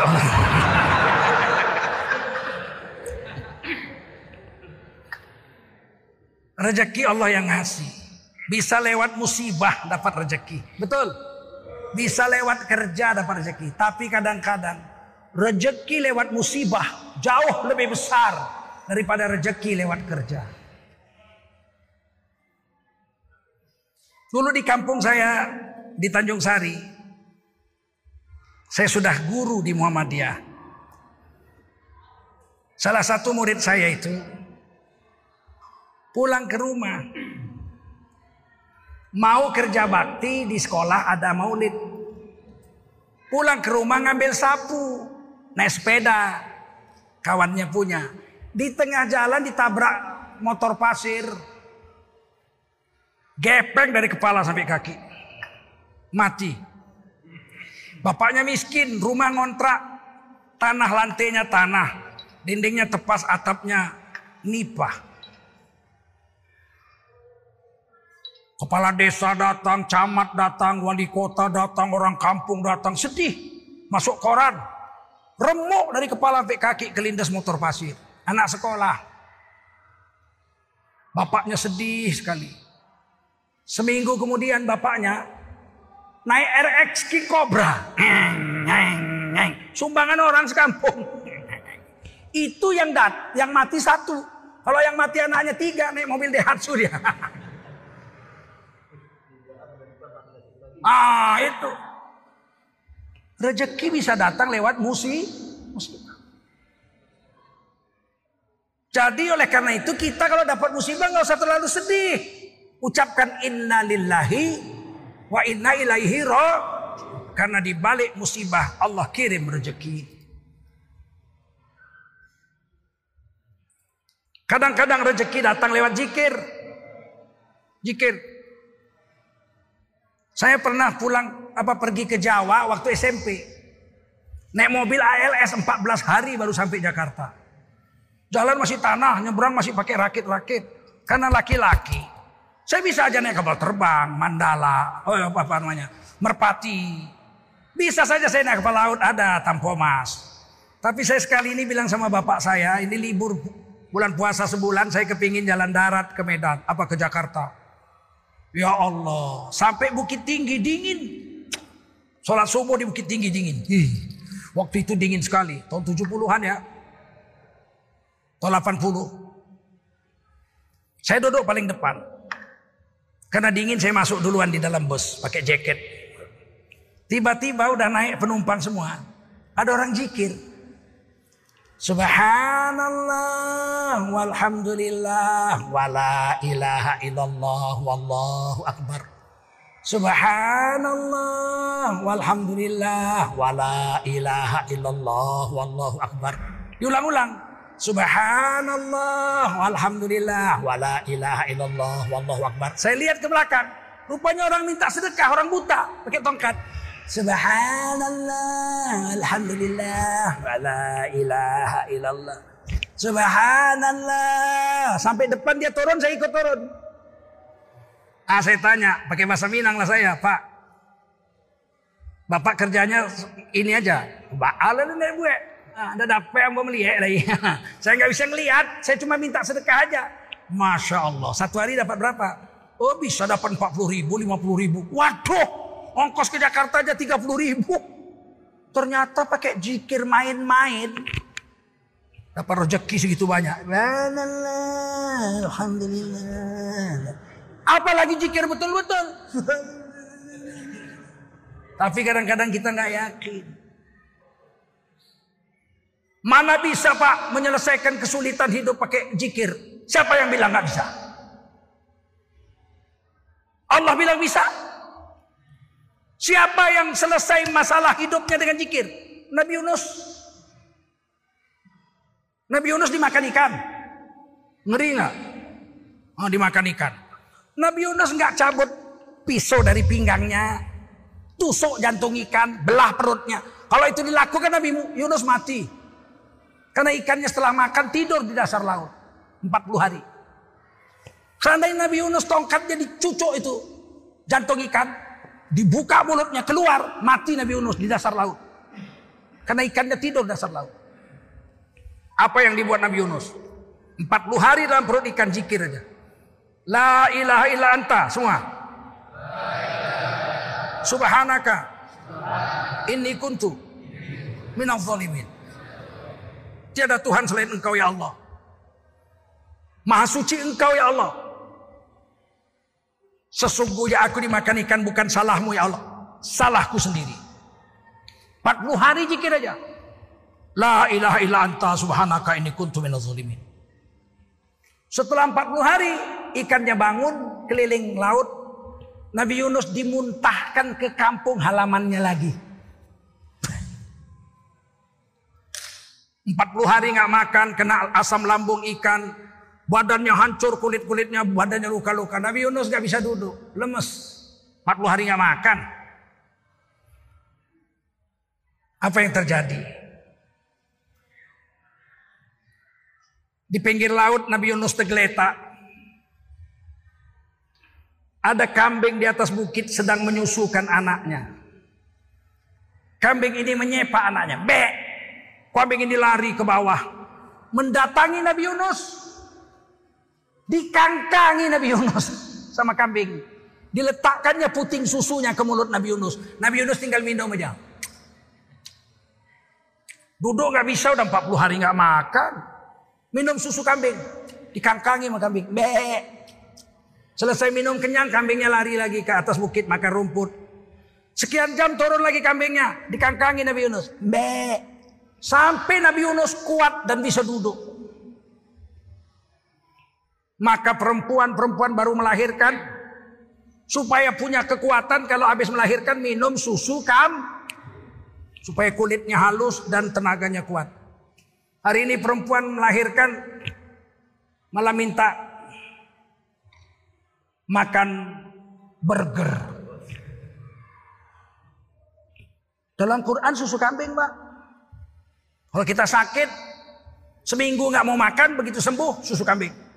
Rezeki Allah yang ngasih. Bisa lewat musibah dapat rezeki. Betul. Bisa lewat kerja dapat rezeki. Tapi kadang-kadang rezeki lewat musibah jauh lebih besar daripada rezeki lewat kerja. Dulu di kampung saya di Tanjung Sari, saya sudah guru di Muhammadiyah. Salah satu murid saya itu pulang ke rumah. Mau kerja bakti di sekolah ada maulid. Pulang ke rumah ngambil sapu, naik sepeda, kawannya punya. Di tengah jalan ditabrak motor pasir. Gepeng dari kepala sampai kaki. Mati. Bapaknya miskin, rumah ngontrak. Tanah lantainya tanah. Dindingnya tepas, atapnya nipah. Kepala desa datang, camat datang, wali kota datang, orang kampung datang. Sedih. Masuk koran. Remuk dari kepala sampai kaki kelindas motor pasir. Anak sekolah. Bapaknya sedih sekali. Seminggu kemudian bapaknya naik RX King Cobra. Sumbangan orang sekampung. Itu yang dat, yang mati satu. Kalau yang mati anaknya tiga naik mobil Daihatsu dia. Ah itu. Rezeki bisa datang lewat musi, musibah. Jadi oleh karena itu kita kalau dapat musibah nggak usah terlalu sedih. Ucapkan inna lillahi wa inna ilaihi roh. Karena di balik musibah Allah kirim rezeki. Kadang-kadang rezeki datang lewat jikir. Jikir. Saya pernah pulang apa pergi ke Jawa waktu SMP. Naik mobil ALS 14 hari baru sampai Jakarta. Jalan masih tanah, nyebrang masih pakai rakit-rakit. Karena laki-laki. Saya bisa aja naik kapal terbang, Mandala, oh apa, apa namanya, Merpati. Bisa saja saya naik kapal laut, ada Tampomas. Tapi saya sekali ini bilang sama bapak saya, ini libur bulan puasa sebulan, saya kepingin jalan darat ke Medan, apa ke Jakarta. Ya Allah, sampai Bukit Tinggi dingin. Sholat subuh di Bukit Tinggi dingin. Hih, waktu itu dingin sekali, tahun 70-an ya. Tahun 80. Saya duduk paling depan. Karena dingin saya masuk duluan di dalam bus pakai jaket. Tiba-tiba udah naik penumpang semua. Ada orang jikir. Subhanallah walhamdulillah wala ilaha illallah wallahu akbar. Subhanallah walhamdulillah wala ilaha illallah wallahu akbar. Diulang-ulang. Subhanallah walhamdulillah wala ilaha illallah wallahu akbar. Saya lihat ke belakang. Rupanya orang minta sedekah, orang buta pakai tongkat. Subhanallah, Alhamdulillah, wa la ilaha illallah. Subhanallah. Sampai depan dia turun, saya ikut turun. Ah, saya tanya, pakai bahasa Minang lah saya, Pak. Bapak kerjanya ini aja. Baal ini gue. Ah, ada dapat yang mau melihat lagi. saya nggak bisa ngelihat, saya cuma minta sedekah aja. Masya Allah, satu hari dapat berapa? Oh bisa dapat 40 ribu, 50 ribu. Waduh, Ongkos ke Jakarta aja 30 ribu. Ternyata pakai jikir main-main. Dapat rezeki segitu banyak. Alhamdulillah. Apalagi jikir betul-betul. Tapi kadang-kadang kita nggak yakin. Mana bisa pak menyelesaikan kesulitan hidup pakai jikir? Siapa yang bilang nggak bisa? Allah bilang bisa. Siapa yang selesai masalah hidupnya dengan zikir? Nabi Yunus. Nabi Yunus dimakan ikan. Ngeri nggak? Oh, dimakan ikan. Nabi Yunus nggak cabut pisau dari pinggangnya, tusuk jantung ikan, belah perutnya. Kalau itu dilakukan Nabi Yunus mati. Karena ikannya setelah makan tidur di dasar laut 40 hari. Seandainya Nabi Yunus tongkatnya dicucuk itu jantung ikan, Dibuka mulutnya keluar, mati Nabi Yunus di dasar laut. Karena ikannya tidur di dasar laut. Apa yang dibuat Nabi Yunus? 40 hari dalam perut ikan jikir aja. La ilaha illa anta semua. Subhanaka. Inni kuntu minal zalimin. Tiada Tuhan selain engkau ya Allah. Maha suci engkau ya Allah. Sesungguhnya aku dimakan ikan bukan salahmu ya Allah. Salahku sendiri. 40 hari zikir aja. La ilaha illa anta subhanaka ini kuntu minal zalimin. Setelah 40 hari ikannya bangun keliling laut. Nabi Yunus dimuntahkan ke kampung halamannya lagi. 40 hari nggak makan, kena asam lambung ikan, badannya hancur, kulit-kulitnya, badannya luka-luka. Nabi Yunus nggak bisa duduk, lemes. 40 hari nggak makan. Apa yang terjadi? Di pinggir laut Nabi Yunus tergeletak. Ada kambing di atas bukit sedang menyusukan anaknya. Kambing ini menyepak anaknya. Be. Kambing ini lari ke bawah. Mendatangi Nabi Yunus. Dikangkangi Nabi Yunus sama kambing. Diletakkannya puting susunya ke mulut Nabi Yunus. Nabi Yunus tinggal minum aja. Duduk gak bisa udah 40 hari gak makan. Minum susu kambing. Dikangkangi sama kambing. Be. Selesai minum kenyang kambingnya lari lagi ke atas bukit makan rumput. Sekian jam turun lagi kambingnya. Dikangkangi Nabi Yunus. Be. Sampai Nabi Yunus kuat dan bisa duduk. Maka perempuan-perempuan baru melahirkan. Supaya punya kekuatan kalau habis melahirkan minum susu kam. Supaya kulitnya halus dan tenaganya kuat. Hari ini perempuan melahirkan malah minta makan burger. Dalam Quran susu kambing, Pak. Kalau kita sakit, seminggu nggak mau makan, begitu sembuh susu kambing.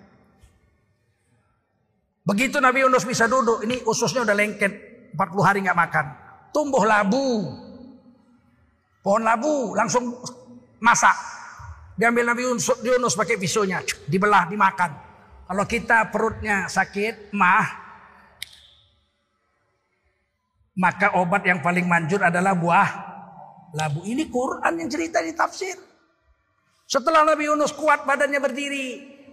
Begitu Nabi Yunus bisa duduk, ini ususnya udah lengket, 40 hari nggak makan. Tumbuh labu. Pohon labu langsung masak. Diambil Nabi Yunus, pakai pisaunya, dibelah, dimakan. Kalau kita perutnya sakit, mah, maka obat yang paling manjur adalah buah labu. Ini Quran yang cerita di tafsir. Setelah Nabi Yunus kuat badannya berdiri,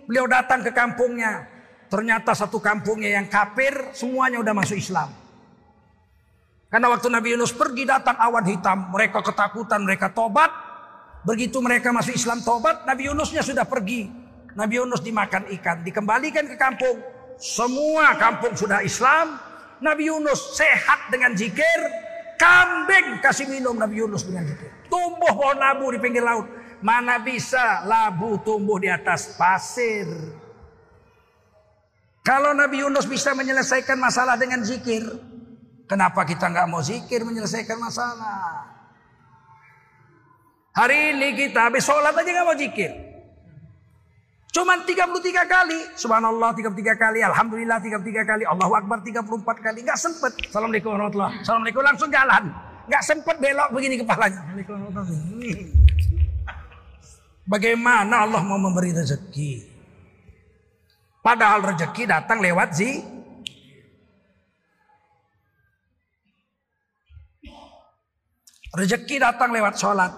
beliau datang ke kampungnya. Ternyata satu kampungnya yang kafir, semuanya udah masuk Islam. Karena waktu Nabi Yunus pergi datang awan hitam, mereka ketakutan, mereka tobat. Begitu mereka masuk Islam tobat, Nabi Yunusnya sudah pergi. Nabi Yunus dimakan ikan, dikembalikan ke kampung. Semua kampung sudah Islam. Nabi Yunus sehat dengan zikir. Kambing kasih minum Nabi Yunus dengan zikir. Tumbuh pohon labu di pinggir laut. Mana bisa labu tumbuh di atas pasir. Kalau Nabi Yunus bisa menyelesaikan masalah dengan zikir. Kenapa kita nggak mau zikir menyelesaikan masalah? Hari ini kita habis sholat aja nggak mau zikir. Cuman 33 kali. Subhanallah 33 kali. Alhamdulillah 33 kali. Allahu Akbar 34 kali. Nggak sempet. Assalamualaikum warahmatullahi Assalamualaikum langsung jalan. Nggak sempet belok begini kepalanya. Bagaimana Allah mau memberi rezeki? Padahal rezeki datang lewat zi. Rezeki datang lewat sholat.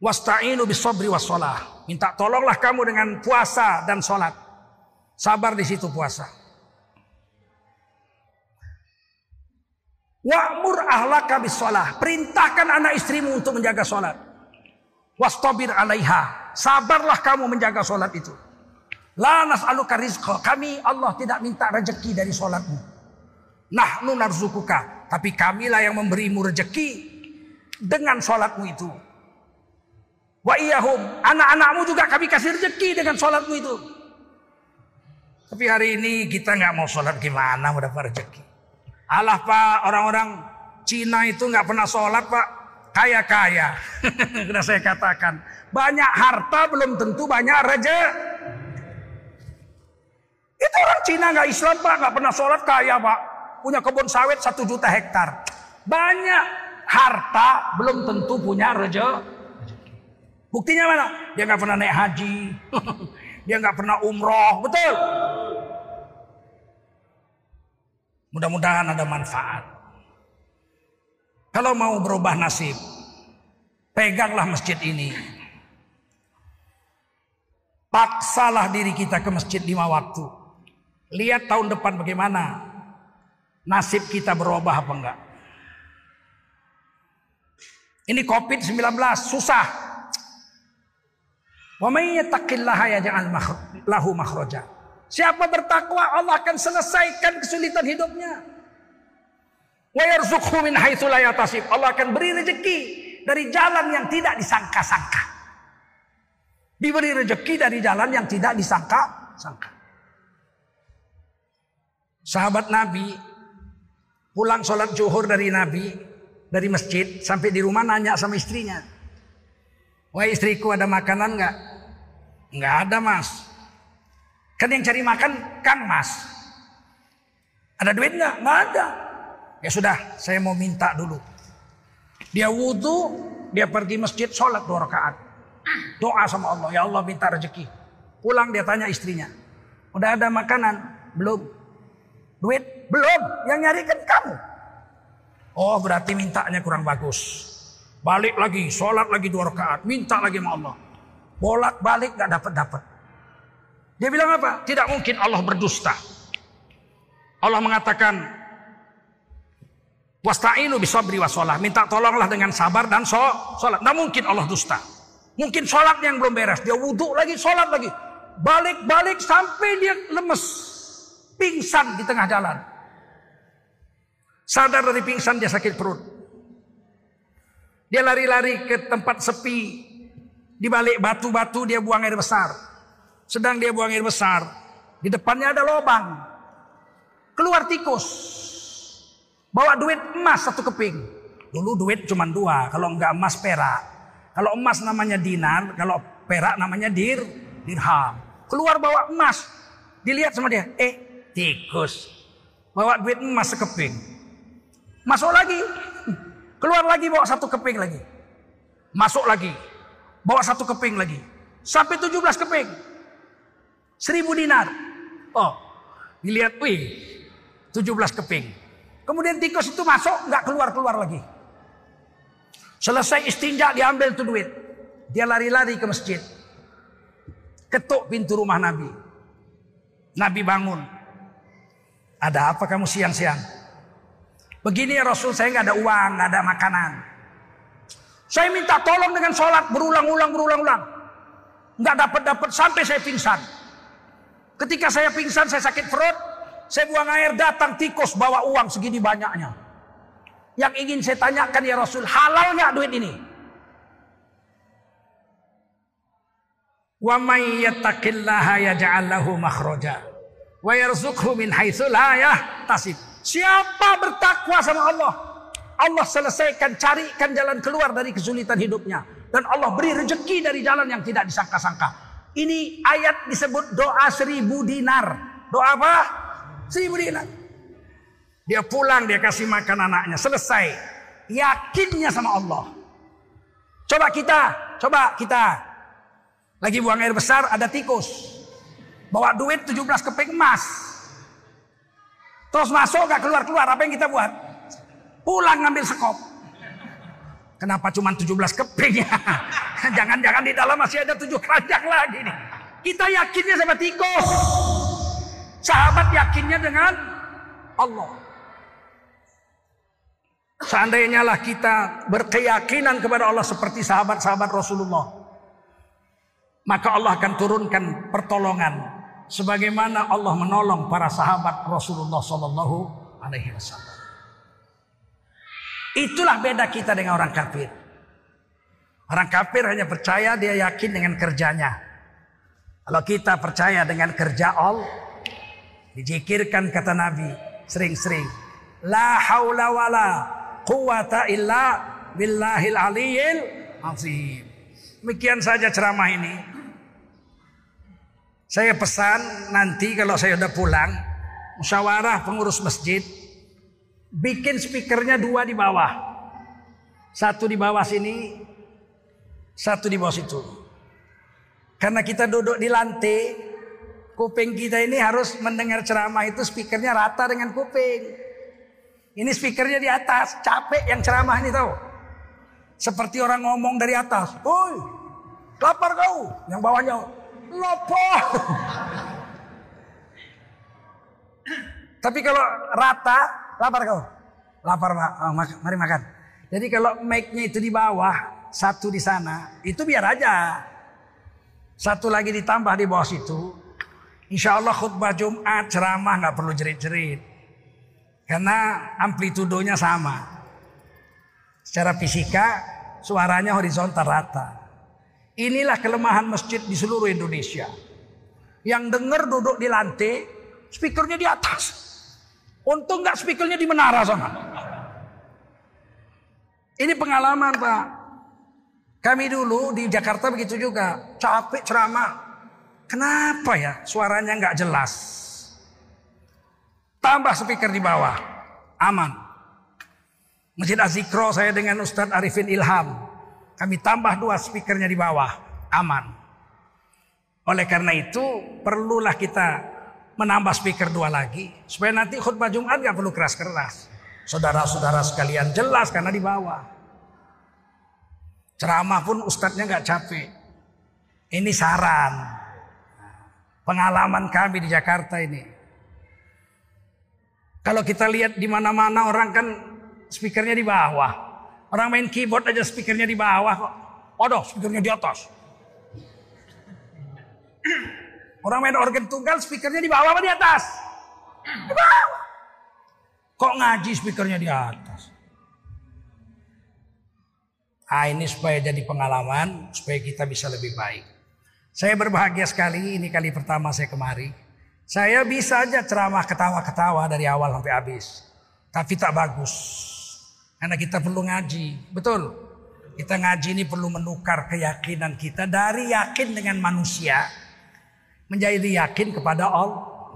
Wasta'inu bisobri wassalah. Minta tolonglah kamu dengan puasa dan sholat. Sabar di situ puasa. Wa'mur ahlaka bisolah. Perintahkan anak istrimu untuk menjaga sholat. Wastabir alaiha. Sabarlah kamu menjaga sholat itu. La nas'aluka rizqa. Kami Allah tidak minta rezeki dari sholatmu. Nahnu narzukuka. Tapi kamilah yang memberimu rezeki dengan sholatmu itu. Wa iyahum. Anak-anakmu juga kami kasih rezeki dengan sholatmu itu. Tapi hari ini kita nggak mau sholat gimana mau dapat rezeki. Allah pak orang-orang Cina itu nggak pernah sholat pak. Kaya-kaya. Sudah saya katakan. Banyak harta belum tentu banyak rezeki. Itu orang Cina nggak Islam pak, nggak pernah sholat kaya pak, punya kebun sawit satu juta hektar, banyak harta belum tentu punya rezeki. Buktinya mana? Dia nggak pernah naik haji, dia nggak pernah umroh, betul? Mudah-mudahan ada manfaat. Kalau mau berubah nasib, peganglah masjid ini. Paksalah diri kita ke masjid lima waktu. Lihat tahun depan bagaimana nasib kita berubah apa enggak. Ini COVID-19 susah. Lahu makhraja. Siapa bertakwa Allah akan selesaikan kesulitan hidupnya. Wa. Allah akan beri rezeki dari jalan yang tidak disangka-sangka. Diberi rezeki dari jalan yang tidak disangka-sangka. Sahabat Nabi pulang sholat zuhur dari Nabi dari masjid sampai di rumah nanya sama istrinya. Wah istriku ada makanan nggak? Nggak ada mas. Kan yang cari makan Kang Mas. Ada duit nggak? Nggak ada. Ya sudah, saya mau minta dulu. Dia wudhu, dia pergi masjid sholat dua rakaat. Doa sama Allah, ya Allah minta rezeki. Pulang dia tanya istrinya, udah ada makanan? Belum. Duit? Belum. Yang nyari kan kamu. Oh berarti mintanya kurang bagus. Balik lagi, sholat lagi dua rakaat, minta lagi sama Allah. Bolak balik gak dapat dapat. Dia bilang apa? Tidak mungkin Allah berdusta. Allah mengatakan, Wasta'inu bisabri wasolah. Minta tolonglah dengan sabar dan sholat. Tidak mungkin Allah dusta. Mungkin sholat yang belum beres. Dia wudhu lagi, sholat lagi. Balik-balik sampai dia lemes pingsan di tengah jalan. Sadar dari pingsan dia sakit perut. Dia lari-lari ke tempat sepi. Di balik batu-batu dia buang air besar. Sedang dia buang air besar. Di depannya ada lubang. Keluar tikus. Bawa duit emas satu keping. Dulu duit cuma dua. Kalau enggak emas perak. Kalau emas namanya dinar. Kalau perak namanya dir. Dirham. Keluar bawa emas. Dilihat sama dia. Eh tikus. Bawa duit emas sekeping. Masuk lagi. Keluar lagi bawa satu keping lagi. Masuk lagi. Bawa satu keping lagi. Sampai 17 keping. Seribu dinar. Oh. Dilihat, wih. 17 keping. Kemudian tikus itu masuk, nggak keluar-keluar lagi. Selesai istinja diambil tuh duit. Dia lari-lari ke masjid. Ketuk pintu rumah Nabi. Nabi bangun. Ada apa kamu siang-siang? Begini ya Rasul, saya nggak ada uang, nggak ada makanan. Saya minta tolong dengan sholat berulang-ulang, berulang-ulang. Nggak dapat-dapat sampai saya pingsan. Ketika saya pingsan, saya sakit perut. Saya buang air, datang tikus bawa uang segini banyaknya. Yang ingin saya tanyakan ya Rasul, halal nggak duit ini? Wa may yattaqillaha yaj'al lahu makhraja wa yarzuqhu min haitsu la. Siapa bertakwa sama Allah, Allah selesaikan carikan jalan keluar dari kesulitan hidupnya dan Allah beri rezeki dari jalan yang tidak disangka-sangka. Ini ayat disebut doa seribu dinar. Doa apa? Seribu dinar. Dia pulang, dia kasih makan anaknya. Selesai. Yakinnya sama Allah. Coba kita, coba kita. Lagi buang air besar, ada tikus. Bawa duit 17 keping emas. Terus masuk gak keluar-keluar. Apa yang kita buat? Pulang ngambil sekop. Kenapa cuma 17 keping ya? Jangan-jangan di dalam masih ada tujuh keranjang lagi nih. Kita yakinnya sama tikus. Sahabat yakinnya dengan Allah. Seandainya lah kita berkeyakinan kepada Allah seperti sahabat-sahabat Rasulullah. Maka Allah akan turunkan pertolongan. Sebagaimana Allah menolong para sahabat Rasulullah Sallallahu Alaihi Wasallam. Itulah beda kita dengan orang kafir. Orang kafir hanya percaya dia yakin dengan kerjanya. Kalau kita percaya dengan kerja Allah, dijikirkan kata Nabi sering-sering. La haula wala quwata illa billahil aliyil azim. Demikian saja ceramah ini. Saya pesan nanti kalau saya udah pulang, musyawarah pengurus masjid, bikin speakernya dua di bawah. Satu di bawah sini, satu di bawah situ. Karena kita duduk di lantai, kuping kita ini harus mendengar ceramah itu speakernya rata dengan kuping. Ini speakernya di atas, capek yang ceramah ini tahu. Seperti orang ngomong dari atas. Woi, lapar kau? Yang bawahnya, lapar. Tapi kalau rata, lapar kau? Lapar. Oh, mak- mari makan. Jadi kalau mic-nya itu di bawah, satu di sana, itu biar aja. Satu lagi ditambah di bawah situ. Insya Allah khutbah Jumat ceramah nggak perlu jerit-jerit. Karena amplitudonya sama. Secara fisika suaranya horizontal rata. Inilah kelemahan masjid di seluruh Indonesia. Yang dengar duduk di lantai, speakernya di atas. Untung nggak speakernya di menara sana. Ini pengalaman Pak. Kami dulu di Jakarta begitu juga. Capek ceramah. Kenapa ya suaranya nggak jelas? Tambah speaker di bawah. Aman. Masjid Azikro saya dengan Ustadz Arifin Ilham. Kami tambah dua speakernya di bawah. Aman. Oleh karena itu perlulah kita menambah speaker dua lagi. Supaya nanti khutbah Jumat gak perlu keras-keras. Saudara-saudara sekalian jelas karena di bawah. Ceramah pun ustadznya gak capek. Ini saran. Pengalaman kami di Jakarta ini. Kalau kita lihat di mana-mana orang kan speakernya di bawah. Orang main keyboard aja speakernya di bawah kok. Waduh, speakernya di atas. Orang main organ tunggal speakernya di bawah apa di atas? Di bawah. Kok ngaji speakernya di atas? Ah ini supaya jadi pengalaman, supaya kita bisa lebih baik. Saya berbahagia sekali, ini kali pertama saya kemari. Saya bisa aja ceramah ketawa-ketawa dari awal sampai habis. Tapi tak bagus. Karena kita perlu ngaji. Betul. Kita ngaji ini perlu menukar keyakinan kita dari yakin dengan manusia menjadi yakin kepada Allah.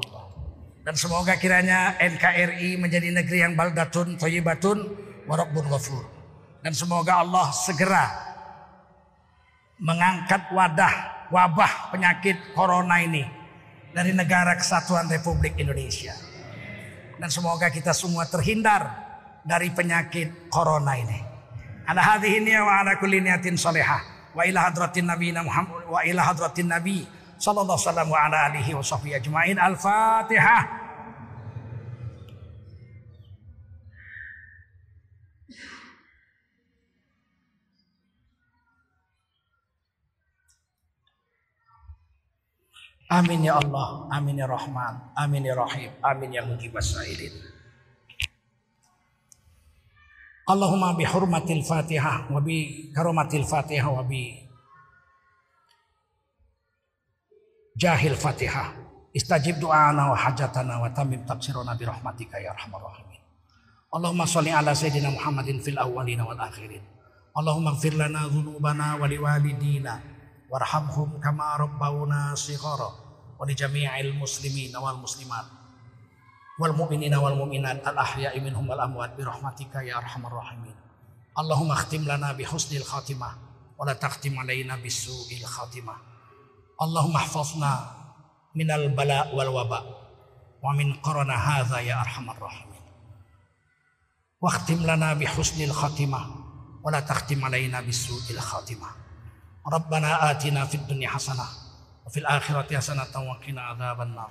Dan semoga kiranya NKRI menjadi negeri yang baldatun, thayyibatun, warabbun ghafur. Dan semoga Allah segera mengangkat wadah wabah penyakit corona ini dari negara kesatuan Republik Indonesia. Dan semoga kita semua terhindar dari penyakit corona ini. Ala hadhihi wa ala kulli niyatin salihah wa ila hadratin nabiyina Muhammad wa ila hadratin nabi sallallahu alaihi wasallam wa ala alihi wa sahbihi ajmain. Al-Fatihah. Amin ya Allah, amin ya Rahman, amin ya Rahim, amin ya Mujibas Sa'ilin. Allahumma bi hurmatil Fatihah wa bi karomatil Fatihah wa bi jahil Fatihah. Istajib do'ana wa hajatana wa tamim taqsirona bi rahmatika ya arhamar rahimin. Allahumma salli ala sayyidina Muhammadin fil awwalina wal akhirin. Allahumma ighfir lana dhunubana wa liwalidina warhamhum kama rabbawna shighara wa li jami'il muslimin wal muslimat والمؤمنين والمؤمنات الأحياء منهم والأموات برحمتك يا أرحم الراحمين. اللهم اختم لنا بحسن الخاتمة ولا تختم علينا بسوء الخاتمة. اللهم احفظنا من البلاء والوباء ومن قرن هذا يا أرحم الراحمين. واختم لنا بحسن الخاتمة ولا تختم علينا بسوء الخاتمة. ربنا آتنا في الدنيا حسنة وفي الآخرة حسنة وقنا عذاب النار.